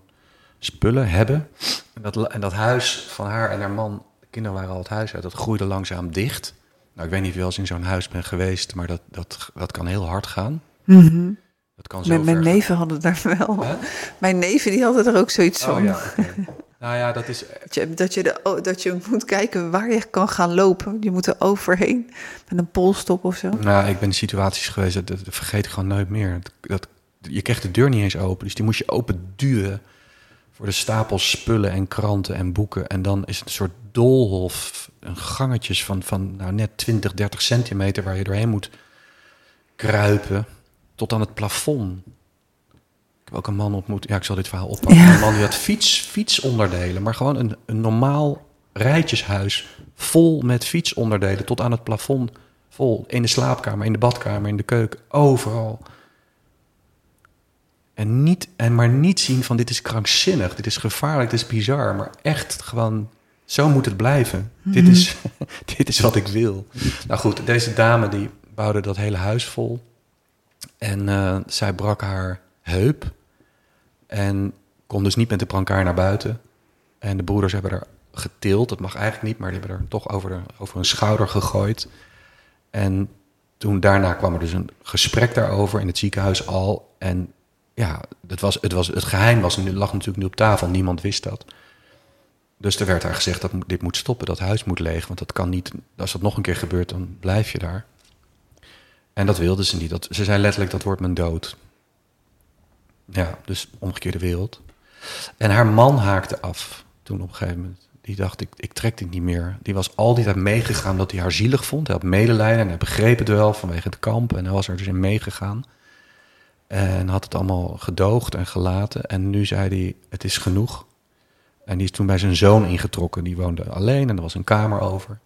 spullen hebben. En dat, en dat huis van haar en haar man, de kinderen waren al het huis uit, dat groeide langzaam dicht. Nou, ik weet niet of je wel eens in zo'n huis bent geweest, maar dat, dat, dat kan heel hard gaan. Mhm. Dat kan zo Mijn, mijn gaan. neven hadden daar wel. Mijn neven die hadden er ook zoiets Oh van. ja, oké. Nou ja, dat is... Dat, je, dat, je de, oh, dat je moet kijken waar je kan gaan lopen. Je moet er overheen met een polstok of zo. Nou, ik ben in situaties geweest, dat, dat vergeet ik gewoon nooit meer. Dat, dat, je kreeg de deur niet eens open, dus die moest je open duwen de stapels spullen en kranten en boeken. En dan is het een soort doolhof, een gangetjes van, van nou, net 20, 30 centimeter waar je doorheen moet kruipen tot aan het plafond. Ik heb ook een man ontmoet, ja, ik zal dit verhaal oppakken. Ja. Een man die had fiets, fietsonderdelen, maar gewoon een, een normaal rijtjeshuis vol met fietsonderdelen tot aan het plafond vol. In de slaapkamer, in de badkamer, in de keuken, overal. En, niet, en maar niet zien van dit is krankzinnig, dit is gevaarlijk, dit is bizar. Maar echt gewoon, zo moet het blijven. dit, is, dit is wat ik wil. Nou goed, deze dame die bouwde dat hele huis vol. En eh, zij brak haar heup. En kon dus niet met de brancard naar buiten. En de broeders hebben er getild. Dat mag eigenlijk niet, maar die hebben er toch over, de, over hun schouder gegooid. En toen daarna kwam er dus een gesprek daarover in het ziekenhuis al. En ja, het, was, het, was, het geheim was, lag natuurlijk nu op tafel. Niemand wist dat. Dus er werd haar gezegd dat dit moet stoppen, dat huis moet leeg. Want dat kan niet, als dat nog een keer gebeurt, dan blijf je daar. En dat wilde ze niet. Dat, ze zei letterlijk, dat wordt mijn dood. Ja, dus omgekeerde wereld. En haar man haakte af toen op een gegeven moment. Die dacht, ik, ik trek dit niet meer. Die was al die tijd meegegaan dat hij haar zielig vond. Hij had medelijden en hij begreep het wel vanwege het kamp. En hij was er dus in meegegaan. En had het allemaal gedoogd en gelaten. En nu zei hij, het is genoeg. En die is toen bij zijn zoon ingetrokken. Die woonde alleen en er was een kamer over.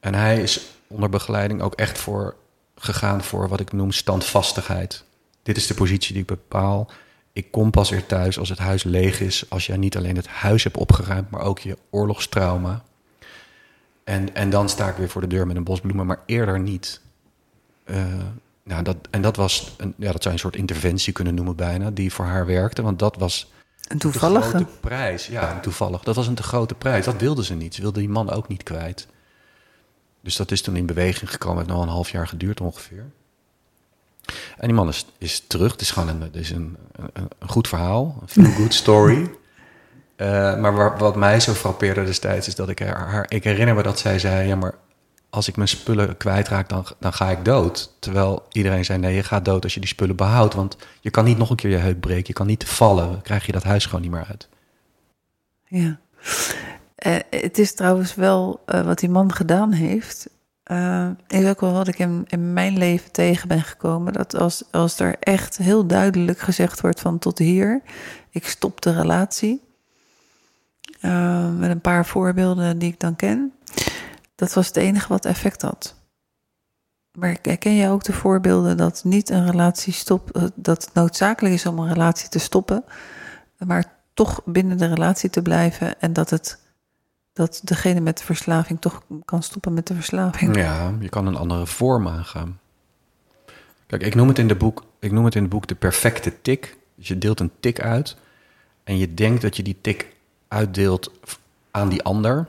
En hij is onder begeleiding ook echt voor gegaan voor wat ik noem standvastigheid. Dit is de positie die ik bepaal. Ik kom pas weer thuis als het huis leeg is. Als jij niet alleen het huis hebt opgeruimd, maar ook je oorlogstrauma. En, en dan sta ik weer voor de deur met een bos bloemen, maar eerder niet. Eh, nou, dat, en dat was, een, ja, dat zou je een soort interventie kunnen noemen bijna, die voor haar werkte. Want dat was Een toevallige. grote prijs. Ja, toevallig. Dat was een te grote prijs. Dat wilde ze niet. Ze wilde die man ook niet kwijt. Dus dat is toen in beweging gekomen. Het heeft nog een half jaar geduurd ongeveer. En die man is, is terug. Het is gewoon een, het is een, een, een goed verhaal. Een feel-good story. Eh, maar waar- wat mij zo frappeerde destijds is dat ik haar, haar- Ik herinner me dat zij zei... Ja, maar als ik mijn spullen kwijtraak, dan, dan ga ik dood. Terwijl iedereen zei... Nee, je gaat dood als je die spullen behoudt. Want je kan niet nog een keer je heup breken. Je kan niet vallen. Dan krijg je dat huis gewoon niet meer uit. Ja. Eh, het is trouwens wel eh, wat die man gedaan heeft. eh, is ook wel wat ik in, in mijn leven tegen ben gekomen. Dat als, als er echt heel duidelijk gezegd wordt van tot hier, ik stop de relatie. Met een paar voorbeelden die ik dan ken. Dat was het enige wat effect had. Maar ken jij ook de voorbeelden dat niet een relatie stopt, eh, dat het noodzakelijk is om een relatie te stoppen, maar toch binnen de relatie te blijven en dat het dat degene met de verslaving toch kan stoppen met de verslaving. Ja, je kan een andere vorm aangaan. Kijk, ik noem het in, de boek, ik noem het in het boek de perfecte tik. Dus je deelt een tik uit en je denkt dat je die tik uitdeelt aan die ander.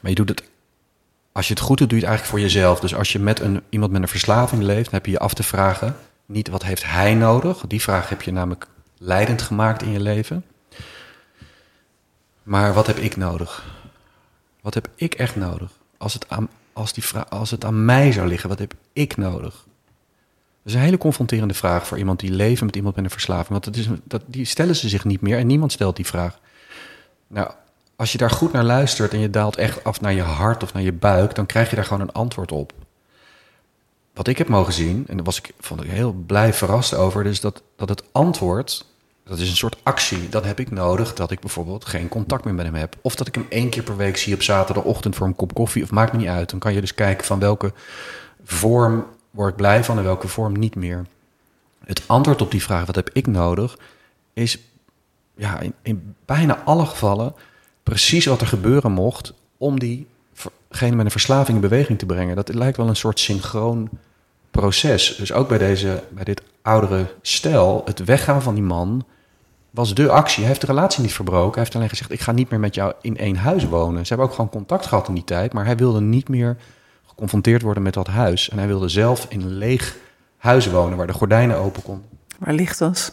Maar je doet het, als je het goed doet, doe je het eigenlijk voor jezelf. Dus als je met een, iemand met een verslaving leeft, heb je je af te vragen, niet wat heeft hij nodig? Die vraag heb je namelijk leidend gemaakt in je leven. Maar wat heb ik nodig? Wat heb ik echt nodig? Als het aan, als die vra- als het aan mij zou liggen, wat heb ik nodig? Dat is een hele confronterende vraag voor iemand die leeft met iemand met een verslaving. Want dat is, dat, die stellen ze zich niet meer en niemand stelt die vraag. Nou, als je daar goed naar luistert en je daalt echt af naar je hart of naar je buik, dan krijg je daar gewoon een antwoord op. Wat ik heb mogen zien, en daar was ik, vond ik heel blij verrast over, dus dat, dat het antwoord dat is een soort actie. Dan heb ik nodig dat ik bijvoorbeeld geen contact meer met hem heb. Of dat ik hem één keer per week zie op zaterdagochtend voor een kop koffie. Of maakt me niet uit. Dan kan je dus kijken van welke vorm word ik blij van en welke vorm niet meer. Het antwoord op die vraag, wat heb ik nodig, is ja, in bijna alle gevallen precies wat er gebeuren mocht om diegene met een verslaving in beweging te brengen. Dat lijkt wel een soort synchroon proces. Dus ook bij, deze, bij dit oudere stel, het weggaan van die man was de actie. Hij heeft de relatie niet verbroken. Hij heeft alleen gezegd, ik ga niet meer met jou in één huis wonen. Ze hebben ook gewoon contact gehad in die tijd, maar hij wilde niet meer geconfronteerd worden met dat huis. En hij wilde zelf in een leeg huis wonen waar de gordijnen open konden. Waar licht was.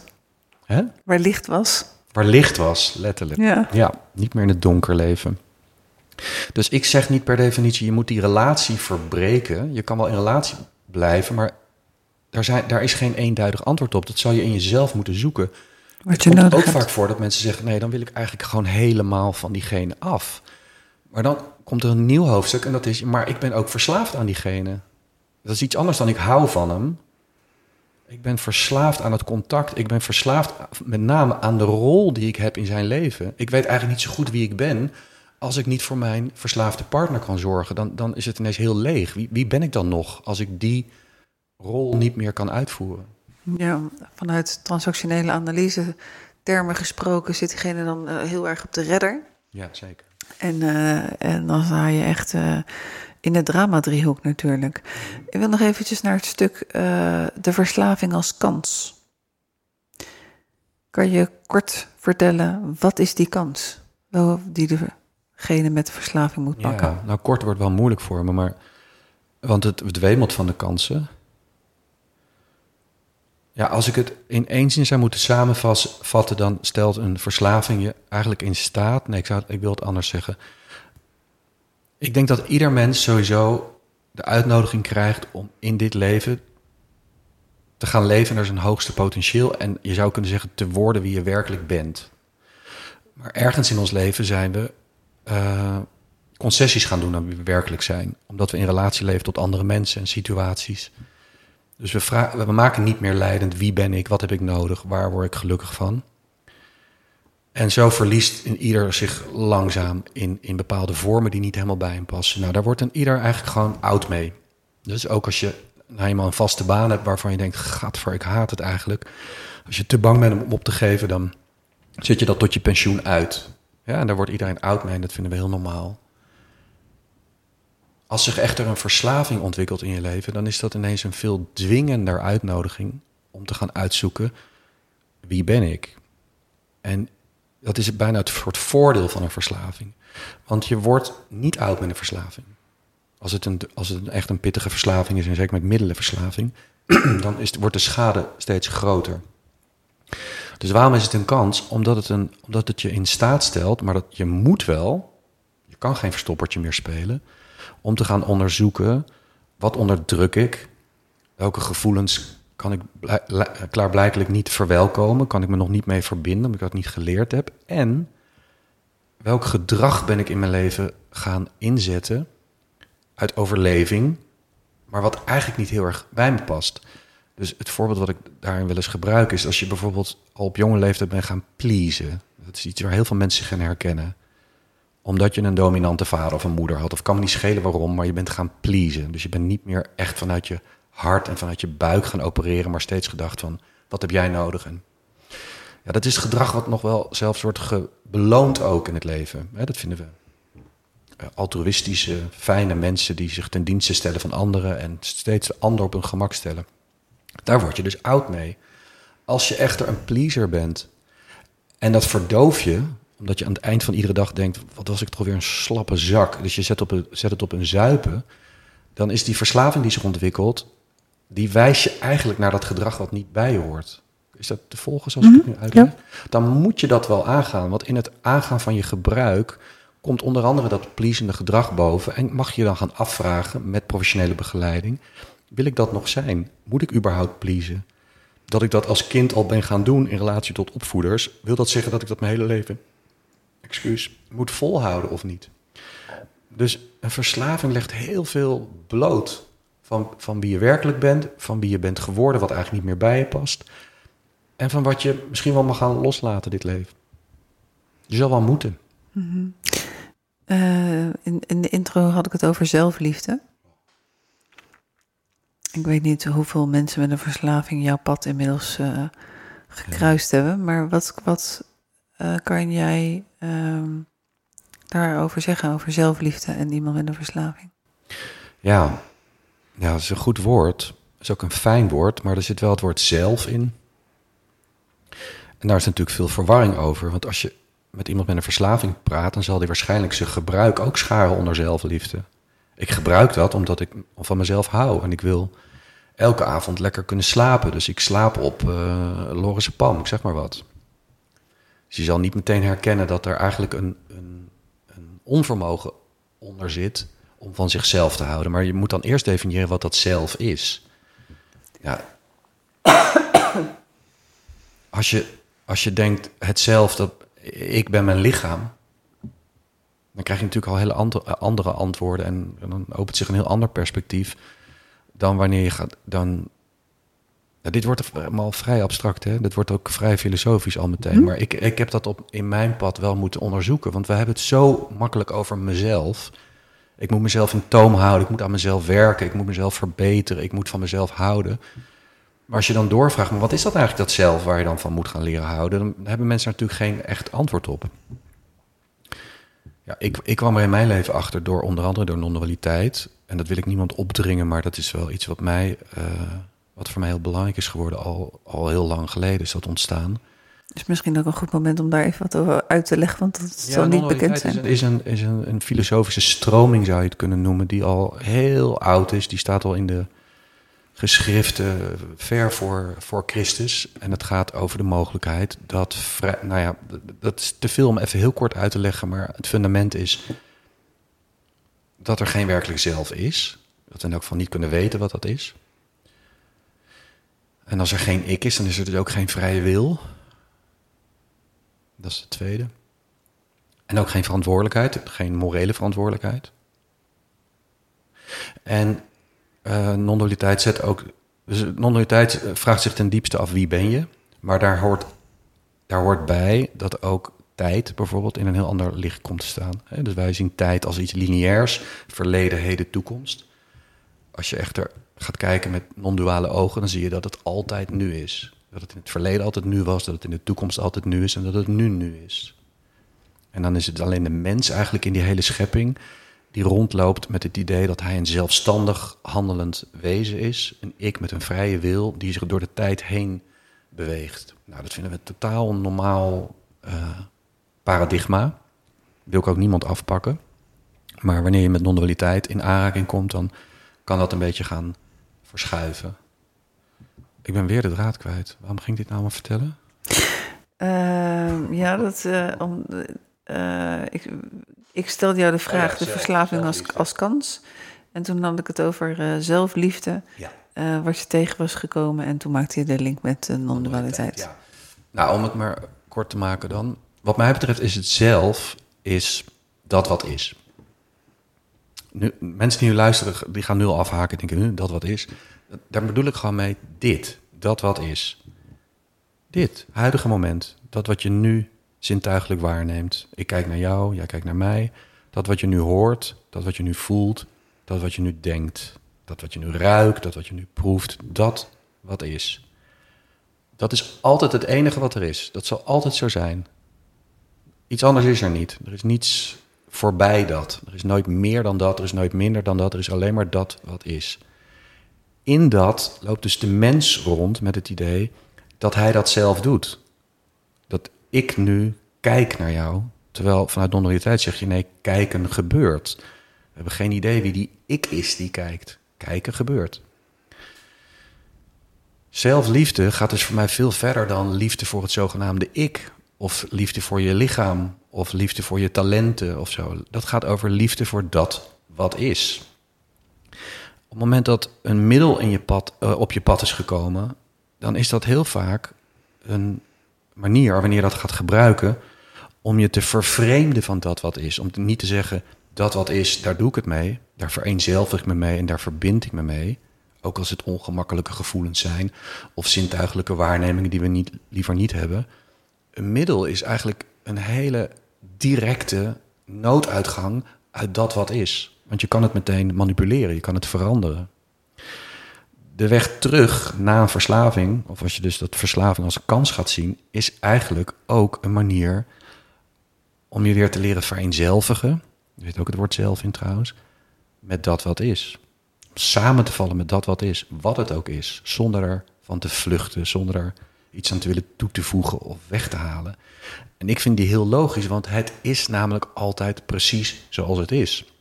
Hè? Waar licht was. Waar licht was, letterlijk. Ja. ja, niet meer in het donker leven. Dus ik zeg niet per definitie, je moet die relatie verbreken. Je kan wel in relatie blijven, maar daar, zijn, daar is geen eenduidig antwoord op. Dat zou je in jezelf moeten zoeken. Wat het je komt ook hebt. vaak voor dat mensen zeggen, nee, dan wil ik eigenlijk gewoon helemaal van diegene af. Maar dan komt er een nieuw hoofdstuk en dat is, maar ik ben ook verslaafd aan diegene. Dat is iets anders dan ik hou van hem. Ik ben verslaafd aan het contact. Ik ben verslaafd met name aan de rol die ik heb in zijn leven. Ik weet eigenlijk niet zo goed wie ik ben. Als ik niet voor mijn verslaafde partner kan zorgen, dan, dan is het ineens heel leeg. Wie, wie ben ik dan nog als ik die rol niet meer kan uitvoeren? Ja, vanuit transactionele analyse termen gesproken zit diegene dan eh, heel erg op de redder. Ja, zeker. En, eh, en dan sta je echt eh, in de drama-driehoek natuurlijk. Ik wil nog eventjes naar het stuk eh, de verslaving als kans. Kan je kort vertellen, wat is die kans die degene met de verslaving moet pakken? Ja, nou kort wordt wel moeilijk voor me, maar... Want het, het wemelt van de kansen. Ja, als ik het in één zin zou moeten samenvatten... dan stelt een verslaving je eigenlijk in staat... Nee, ik, zou, ik wil het anders zeggen. Ik denk dat ieder mens sowieso de uitnodiging krijgt... om in dit leven te gaan leven naar zijn hoogste potentieel... en je zou kunnen zeggen te worden wie je werkelijk bent. Maar ergens in ons leven zijn we... eh, concessies gaan doen aan wie we werkelijk zijn. Omdat we in relatie leven tot andere mensen en situaties. Dus we, vragen, we maken niet meer leidend wie ben ik, wat heb ik nodig, waar word ik gelukkig van. En zo verliest in ieder zich langzaam in, in bepaalde vormen die niet helemaal bij hem passen. Nou, daar wordt een ieder eigenlijk gewoon oud mee. Dus ook als je nou eenmaal een vaste baan hebt waarvan je denkt, gadver, ik haat het eigenlijk. Als je te bang bent om op te geven, dan zit je dat tot je pensioen uit. Ja, en daar wordt iedereen oud mee en dat vinden we heel normaal. Als zich echter een verslaving ontwikkelt in je leven, dan is dat ineens een veel dwingender uitnodiging om te gaan uitzoeken wie ben ik. En dat is bijna het soort voordeel van een verslaving. Want je wordt niet oud met een verslaving. Als het, een, als het echt een pittige verslaving is, en zeker met middelenverslaving, dan is, wordt de schade steeds groter. Dus waarom is het een kans? Omdat het, een, omdat het je in staat stelt, maar dat je moet wel, je kan geen verstoppertje meer spelen, om te gaan onderzoeken wat onderdruk ik, welke gevoelens kan ik blij- li- klaarblijkelijk niet verwelkomen, kan ik me nog niet mee verbinden omdat ik dat niet geleerd heb en welk gedrag ben ik in mijn leven gaan inzetten uit overleving, maar wat eigenlijk niet heel erg bij me past. Dus het voorbeeld wat ik daarin wel eens gebruik is als je bijvoorbeeld al op jonge leeftijd bent gaan pleasen. Dat is iets waar heel veel mensen in herkennen omdat je een dominante vader of een moeder had. Of kan me niet schelen waarom, maar je bent gaan pleasen. Dus je bent niet meer echt vanuit je hart en vanuit je buik gaan opereren, maar steeds gedacht van, wat heb jij nodig? En ja, dat is gedrag wat nog wel zelfs wordt beloond ook in het leven. Dat vinden we eh, altruïstische, fijne mensen die zich ten dienste stellen van anderen en steeds de ander op hun gemak stellen. Daar word je dus oud mee. Als je echter een pleaser bent en dat verdoof je, omdat je aan het eind van iedere dag denkt: wat was ik toch weer een slappe zak. Dus je zet, op een, zet het op een zuipen. Dan is die verslaving die zich ontwikkelt, die wijst je eigenlijk naar dat gedrag wat niet bij je hoort. Is dat te volgen zoals ik het nu uitleg? Dan moet je dat wel aangaan. Want in het aangaan van je gebruik komt onder andere dat pleasende gedrag boven. En mag je dan gaan afvragen met professionele begeleiding: wil ik dat nog zijn? Moet ik überhaupt pleasen? Dat ik dat als kind al ben gaan doen in relatie tot opvoeders, wil dat zeggen dat ik dat mijn hele leven excuus, moet volhouden of niet. Dus een verslaving legt heel veel bloot van, van wie je werkelijk bent, van wie je bent geworden, wat eigenlijk niet meer bij je past. En van wat je misschien wel mag gaan loslaten dit leven. Je zal wel moeten. Eh, in, in de intro had ik het over zelfliefde. Ik weet niet hoeveel mensen met een verslaving jouw pad inmiddels eh, gekruist hebben. Maar wat, wat eh, kan jij ehm, daarover zeggen, over zelfliefde en iemand met een verslaving? Ja, ja, dat is een goed woord. Is ook een fijn woord, maar er zit wel het woord zelf in. En daar is natuurlijk veel verwarring over. Want als je met iemand met een verslaving praat, dan zal die waarschijnlijk zijn gebruik ook scharen onder zelfliefde. Ik gebruik dat omdat ik van mezelf hou en ik wil elke avond lekker kunnen slapen. Dus ik slaap op uh, Loris Pam, ik zeg maar wat. Dus je zal niet meteen herkennen dat er eigenlijk een, een, een onvermogen onder zit om van zichzelf te houden. Maar je moet dan eerst definiëren wat dat zelf is. Ja. Als je, als je denkt, het zelf, dat ik ben mijn lichaam, dan krijg je natuurlijk al hele andere antwoorden en, dan opent zich een heel ander perspectief dan wanneer je gaat. Dan, dit wordt allemaal vrij abstract, hè? Dit wordt ook vrij filosofisch al meteen. Hm? Maar ik, ik heb dat op, in mijn pad wel moeten onderzoeken, want we hebben het zo makkelijk over mezelf. Ik moet mezelf in toom houden, ik moet aan mezelf werken, ik moet mezelf verbeteren, ik moet van mezelf houden. Maar als je dan doorvraagt, maar wat is dat eigenlijk dat zelf waar je dan van moet gaan leren houden, dan hebben mensen natuurlijk geen echt antwoord op. Ja, ik, ik kwam er in mijn leven achter door onder andere door non-dualiteit. En dat wil ik niemand opdringen, maar dat is wel iets wat mij, uh, wat voor mij heel belangrijk is geworden, al, al heel lang geleden is dat ontstaan. Is misschien ook een goed moment om daar even wat over uit te leggen, want dat ja, zal niet bekend zijn. Is, een, is, een, is een, een filosofische stroming, zou je het kunnen noemen, die al heel oud is. Die staat al in de geschriften ver voor, voor Christus. En het gaat over de mogelijkheid dat, nou ja, dat is te veel om even heel kort uit te leggen, maar het fundament is dat er geen werkelijk zelf is. Dat we in elk geval niet kunnen weten wat dat is. En als er geen ik is, dan is er dus ook geen vrije wil. Dat is het tweede. En ook geen verantwoordelijkheid, geen morele verantwoordelijkheid. En uh, non-dualiteit zet ook. Dus non-dualiteit vraagt zich ten diepste af wie ben je. Maar daar hoort, daar hoort bij dat ook tijd bijvoorbeeld in een heel ander licht komt te staan. Dus wij zien tijd als iets lineairs, verleden, heden, toekomst. Als je echter gaat kijken met non-duale ogen, dan zie je dat het altijd nu is. Dat het in het verleden altijd nu was, dat het in de toekomst altijd nu is en dat het nu nu is. En dan is het alleen de mens eigenlijk in die hele schepping die rondloopt met het idee dat hij een zelfstandig handelend wezen is. Een ik met een vrije wil die zich door de tijd heen beweegt. Nou, dat vinden we totaal normaal uh, paradigma. Wil ik ook niemand afpakken. Maar wanneer je met non-dualiteit in aanraking komt, dan kan dat een beetje gaan verschuiven. Ik ben weer de draad kwijt. Waarom ging ik dit nou maar vertellen? Uh, ja, dat. Uh, om, uh, ik, ik stelde jou de oh vraag: de verslaving als, als kans. En toen had ik het over zelfliefde. Ja. wat je tegen was gekomen. En toen maakte je de link met non-dualiteit. Ja. Nou, om het maar kort te maken dan wat mij betreft is het zelf is dat wat is. Nu, mensen die nu luisteren, die gaan nu al afhaken denken, nu dat wat is. Daar bedoel ik gewoon mee dit, dat wat is. Dit, huidige moment, dat wat je nu zintuigelijk waarneemt. Ik kijk naar jou, jij kijkt naar mij. Dat wat je nu hoort, dat wat je nu voelt, dat wat je nu denkt. Dat wat je nu ruikt, dat wat je nu proeft, dat wat is. Dat is altijd het enige wat er is. Dat zal altijd zo zijn. Iets anders is er niet. Er is niets voorbij dat. Er is nooit meer dan dat, er is nooit minder dan dat. Er is alleen maar dat wat is. In dat loopt dus de mens rond met het idee dat hij dat zelf doet. Dat ik nu kijk naar jou, terwijl vanuit non zeg je nee, kijken gebeurt. We hebben geen idee wie die ik is die kijkt. Kijken gebeurt. Zelfliefde gaat dus voor mij veel verder dan liefde voor het zogenaamde ik of liefde voor je lichaam, of liefde voor je talenten of zo. Dat gaat over liefde voor dat wat is. Op het moment dat een middel in je pad, uh, op je pad is gekomen, dan is dat heel vaak een manier wanneer je dat gaat gebruiken om je te vervreemden van dat wat is. Om niet te zeggen dat wat is, daar doe ik het mee, daar vereenzelvig ik me mee en daar verbind ik me mee. Ook als het ongemakkelijke gevoelens zijn of zintuigelijke waarnemingen die we niet, liever niet hebben. Een middel is eigenlijk een hele directe nooduitgang uit dat wat is. Want je kan het meteen manipuleren, je kan het veranderen. De weg terug na een verslaving, of als je dus dat verslaving als kans gaat zien, is eigenlijk ook een manier om je weer te leren vereenzelvigen. Je weet ook het woord zelf in trouwens. Met dat wat is. Samen te vallen met dat wat is, wat het ook is. Zonder ervan te vluchten, zonder er iets aan te willen toe te voegen of weg te halen. En ik vind die heel logisch, want het is namelijk altijd precies zoals het is.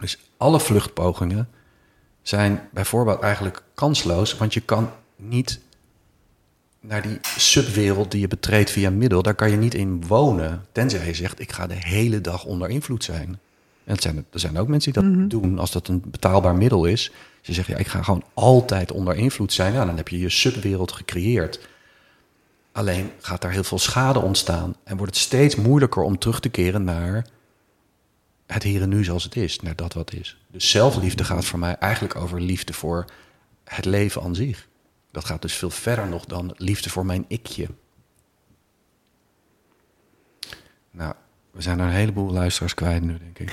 Dus alle vluchtpogingen zijn bijvoorbeeld eigenlijk kansloos, want je kan niet naar die subwereld die je betreedt via middel, daar kan je niet in wonen. Tenzij je zegt, ik ga de hele dag onder invloed zijn. En het zijn, er zijn ook mensen die dat Mhm. doen als dat een betaalbaar middel is. Als je zegt, ja, ik ga gewoon altijd onder invloed zijn. Ja, dan heb je je subwereld gecreëerd. Alleen gaat daar heel veel schade ontstaan. En wordt het steeds moeilijker om terug te keren naar het hier en nu zoals het is. Naar dat wat is. Dus zelfliefde gaat voor mij eigenlijk over liefde voor het leven aan zich. Dat gaat dus veel verder nog dan liefde voor mijn ikje. Nou, we zijn er een heleboel luisteraars kwijt nu, denk ik.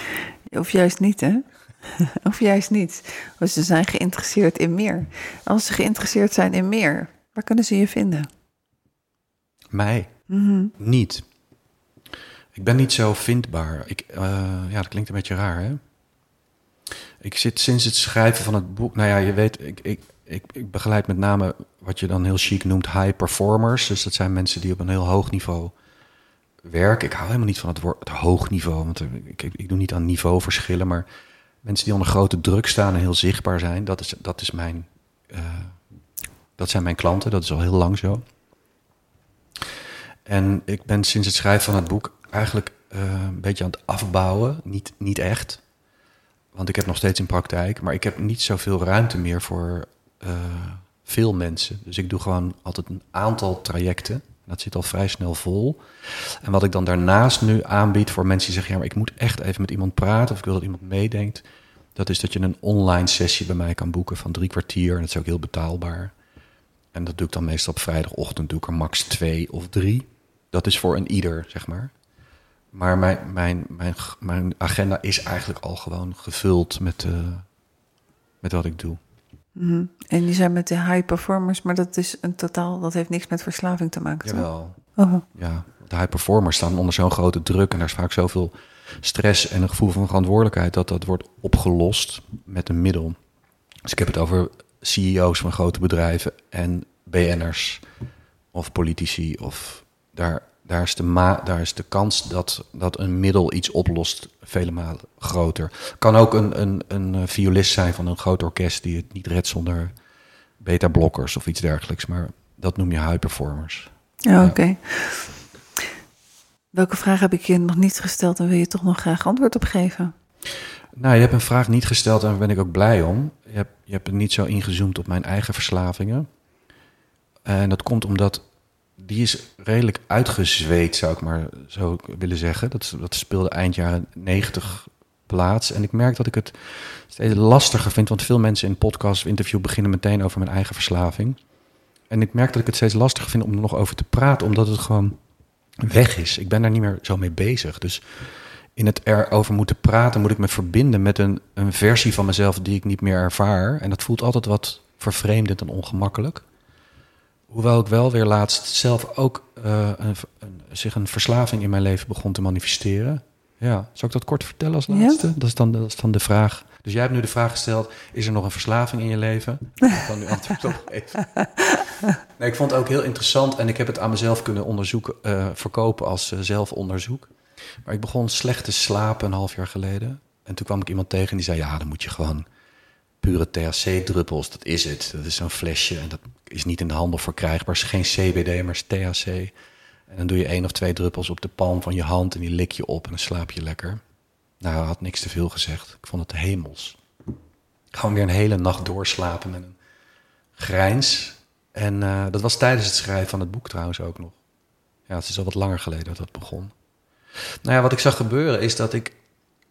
Of juist niet, hè? of juist niet. Want ze zijn geïnteresseerd in meer. Als ze geïnteresseerd zijn in meer, waar kunnen ze je vinden? Mij niet. Ik ben niet zo vindbaar. Ik, eh, ja, dat klinkt een beetje raar, hè? Ik zit sinds het schrijven van het boek... Nou ja, je weet, ik, ik, ik, begeleid met name wat je dan heel chic noemt high performers. Dus dat zijn mensen die op een heel hoog niveau werken. Ik hou helemaal niet van het woord het hoog niveau. Want ik, ik, ik doe niet aan niveauverschillen, maar mensen die onder grote druk staan en heel zichtbaar zijn, dat is, dat is mijn... eh, dat zijn mijn klanten, dat is al heel lang zo. En ik ben sinds het schrijven van het boek eigenlijk eh, een beetje aan het afbouwen. Niet, niet echt. Want ik heb nog steeds in praktijk. Maar ik heb niet zoveel ruimte meer voor eh, veel mensen. Dus ik doe gewoon altijd een aantal trajecten. Dat zit al vrij snel vol. En wat ik dan daarnaast nu aanbied voor mensen die zeggen... ja, maar ik moet echt even met iemand praten... of ik wil dat iemand meedenkt... dat is dat je een online sessie bij mij kan boeken van drie kwartier. En dat is ook heel betaalbaar. En dat doe ik dan meestal op vrijdagochtend. Doe ik er max twee of drie. Dat is voor een ieder, zeg maar. Maar mijn, mijn, mijn, mijn agenda is eigenlijk al gewoon gevuld met, eh, met wat ik doe. Mhm. En die zijn met de high performers, maar dat is een totaal, dat heeft niks met verslaving te maken. Jawel. Oh. Ja, de high performers staan onder zo'n grote druk en daar is vaak zoveel stress en een gevoel van verantwoordelijkheid dat dat wordt opgelost met een middel. Dus ik heb het over CEO's van grote bedrijven en BN'ers of politici of daar, daar, is de ma daar is de kans dat, dat een middel iets oplost vele malen groter. Kan ook een, een, een eh, violist zijn van een groot orkest die het niet redt zonder beta-blokkers of iets dergelijks, maar dat noem je high performers. Ja, oké. Welke vraag heb ik je nog niet gesteld en wil je toch nog graag antwoord op geven? Nou, je hebt een vraag niet gesteld en daar ben ik ook blij om. Je hebt, je hebt niet zo ingezoomd op mijn eigen verslavingen. En dat komt omdat die is redelijk uitgezweet, zou ik maar zo willen zeggen. Dat, dat speelde eind jaren 90 plaats. En ik merk dat ik het steeds lastiger vind, want veel mensen in podcast interview beginnen meteen over mijn eigen verslaving. En ik merk dat ik het steeds lastiger vind om er nog over te praten, omdat het gewoon weg is. Ik ben daar niet meer zo mee bezig. Dus in het erover moeten praten, moet ik me verbinden met een, een versie van mezelf die ik niet meer ervaar. En dat voelt altijd wat vervreemdend en ongemakkelijk. Hoewel ik wel weer laatst zelf ook eh, een, een- zich een verslaving in mijn leven begon te manifesteren. Ja, zal ik dat kort vertellen als Ja. laatste? Dat, is dan, dat is dan de vraag. Dus jij hebt nu de vraag gesteld, is er nog een verslaving in je leven? Ik kan nu antwoord op geven. Nee, ik vond het ook heel interessant en ik heb het aan mezelf kunnen onderzoeken, eh, verkopen als eh, zelfonderzoek. Maar ik begon slecht te slapen een half jaar geleden. En toen kwam ik iemand tegen die zei, ja, dan moet je gewoon pure THC-druppels, dat is het. Dat is zo'n flesje en dat is niet in de handel verkrijgbaar. Het is geen CBD, maar is THC. En dan doe je één of twee druppels op de palm van je hand en die lik je op en dan slaap je lekker. Nou, hij had niks te veel gezegd. Ik vond het hemels. Gewoon weer een hele nacht doorslapen met een grijns. En eh, dat was tijdens het schrijven van het boek trouwens ook nog. Ja, het is al wat langer geleden dat dat begon. Nou ja, wat ik zag gebeuren is dat ik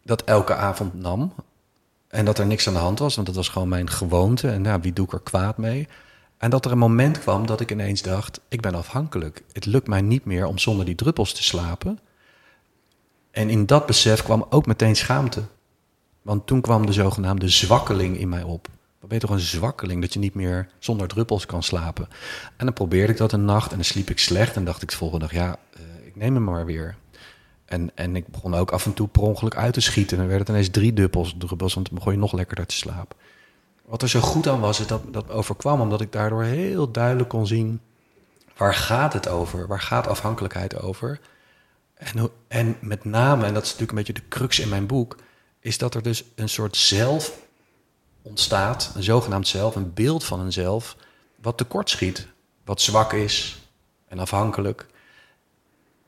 dat elke avond nam. En dat er niks aan de hand was, want dat was gewoon mijn gewoonte. En nou, wie doe ik er kwaad mee? En dat er een moment kwam dat ik ineens dacht: ik ben afhankelijk. Het lukt mij niet meer om zonder die druppels te slapen. En in dat besef kwam ook meteen schaamte. Want toen kwam de zogenaamde zwakkeling in mij op. Wat ben je toch een zwakkeling dat je niet meer zonder druppels kan slapen? En dan probeerde ik dat een nacht en dan sliep ik slecht. En dacht ik de volgende dag: ja, uh, ik neem hem maar weer. En, en ik begon ook af en toe per ongeluk uit te schieten. En dan werd het ineens drie druppels, druppels want dan begon je nog lekkerder te slapen. Wat er zo goed aan was, is dat dat overkwam omdat ik daardoor heel duidelijk kon zien... waar gaat het over? Waar gaat afhankelijkheid over? En, en met name, en dat is natuurlijk een beetje de crux in mijn boek... is dat er dus een soort zelf ontstaat, een zogenaamd zelf, een beeld van een zelf... wat tekortschiet, wat zwak is en afhankelijk...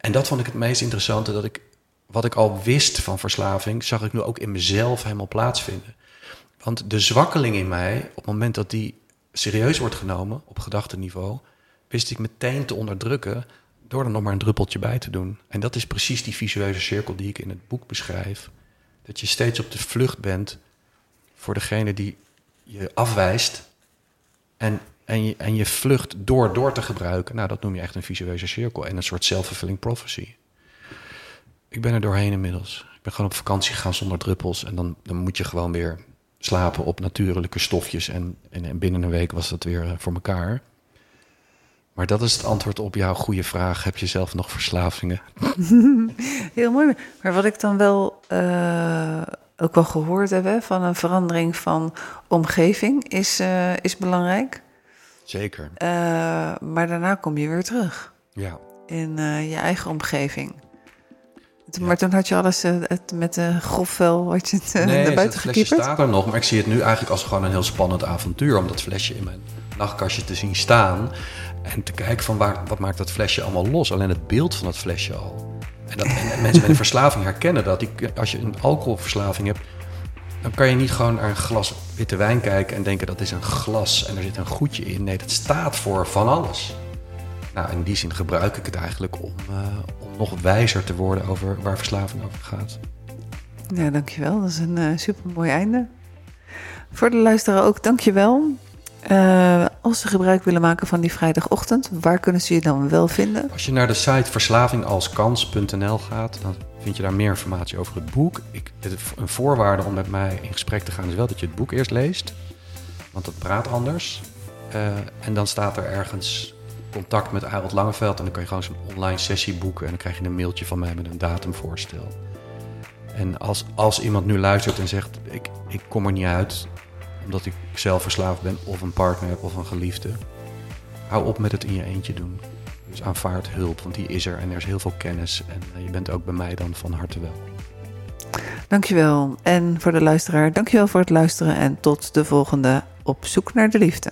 En dat vond ik het meest interessante, dat ik wat ik al wist van verslaving, zag ik nu ook in mezelf helemaal plaatsvinden. Want de zwakkeling in mij, op het moment dat die serieus wordt genomen op gedachtenniveau, wist ik meteen te onderdrukken door er nog maar een druppeltje bij te doen. En dat is precies die visueuze cirkel die ik in het boek beschrijf. Dat je steeds op de vlucht bent voor degene die je afwijst. En en je, en je vlucht door door te gebruiken, nou, dat noem je echt een visueuze cirkel en een soort self-fulfilling prophecy. Ik ben er doorheen inmiddels. Ik ben gewoon op vakantie gegaan zonder druppels. En dan, dan moet je gewoon weer slapen op natuurlijke stofjes. En, en, binnen een week was dat weer eh, voor elkaar. Maar dat is het antwoord op jouw goede vraag. Heb je zelf nog verslavingen? Heel mooi. Maar wat ik dan wel uh, ook wel gehoord heb van een verandering van omgeving is, uh, is belangrijk. Zeker. Uh, maar daarna kom je weer terug. Ja. In uh, je eigen omgeving. Ja. Maar toen had je alles uh, het, met de grofvel, wat je het nee, naar buiten het flesje staat er nog, maar ik zie het nu eigenlijk als gewoon een heel spannend avontuur om dat flesje in mijn nachtkastje te zien staan en te kijken van waar, wat maakt dat flesje allemaal los. Alleen het beeld van dat flesje al. En, dat, en mensen met een verslaving herkennen dat. Die, als je een alcoholverslaving hebt, dan kan je niet gewoon naar een glas witte wijn kijken en denken dat is een glas en er zit een goedje in. Nee, dat staat voor van alles. Nou, in die zin gebruik ik het eigenlijk om, uh, om nog wijzer te worden over waar verslaving over gaat. Ja, dankjewel. Dat is een uh, supermooi einde. Voor de luisteraar ook, dankjewel. Uh, als ze gebruik willen maken van die vrijdagochtend, waar kunnen ze je dan wel vinden? Als je naar de site verslavingalskans.nl gaat, dan vind je daar meer informatie over het boek. Ik, een voorwaarde om met mij in gesprek te gaan is wel dat je het boek eerst leest. Want dat praat anders. Uh, en dan staat er ergens contact met Harold Langeveld. En dan kan je gewoon zo'n online sessie boeken. En dan krijg je een mailtje van mij met een datumvoorstel. En als, als iemand nu luistert en zegt: ik, ik kom er niet uit omdat ik zelf verslaafd ben, of een partner heb of een geliefde. Hou op met het in je eentje doen. Dus aanvaard hulp, want die is er en er is heel veel kennis. En je bent ook bij mij dan van harte welkom. Dankjewel. En voor de luisteraar, dankjewel voor het luisteren en tot de volgende Op zoek naar de liefde.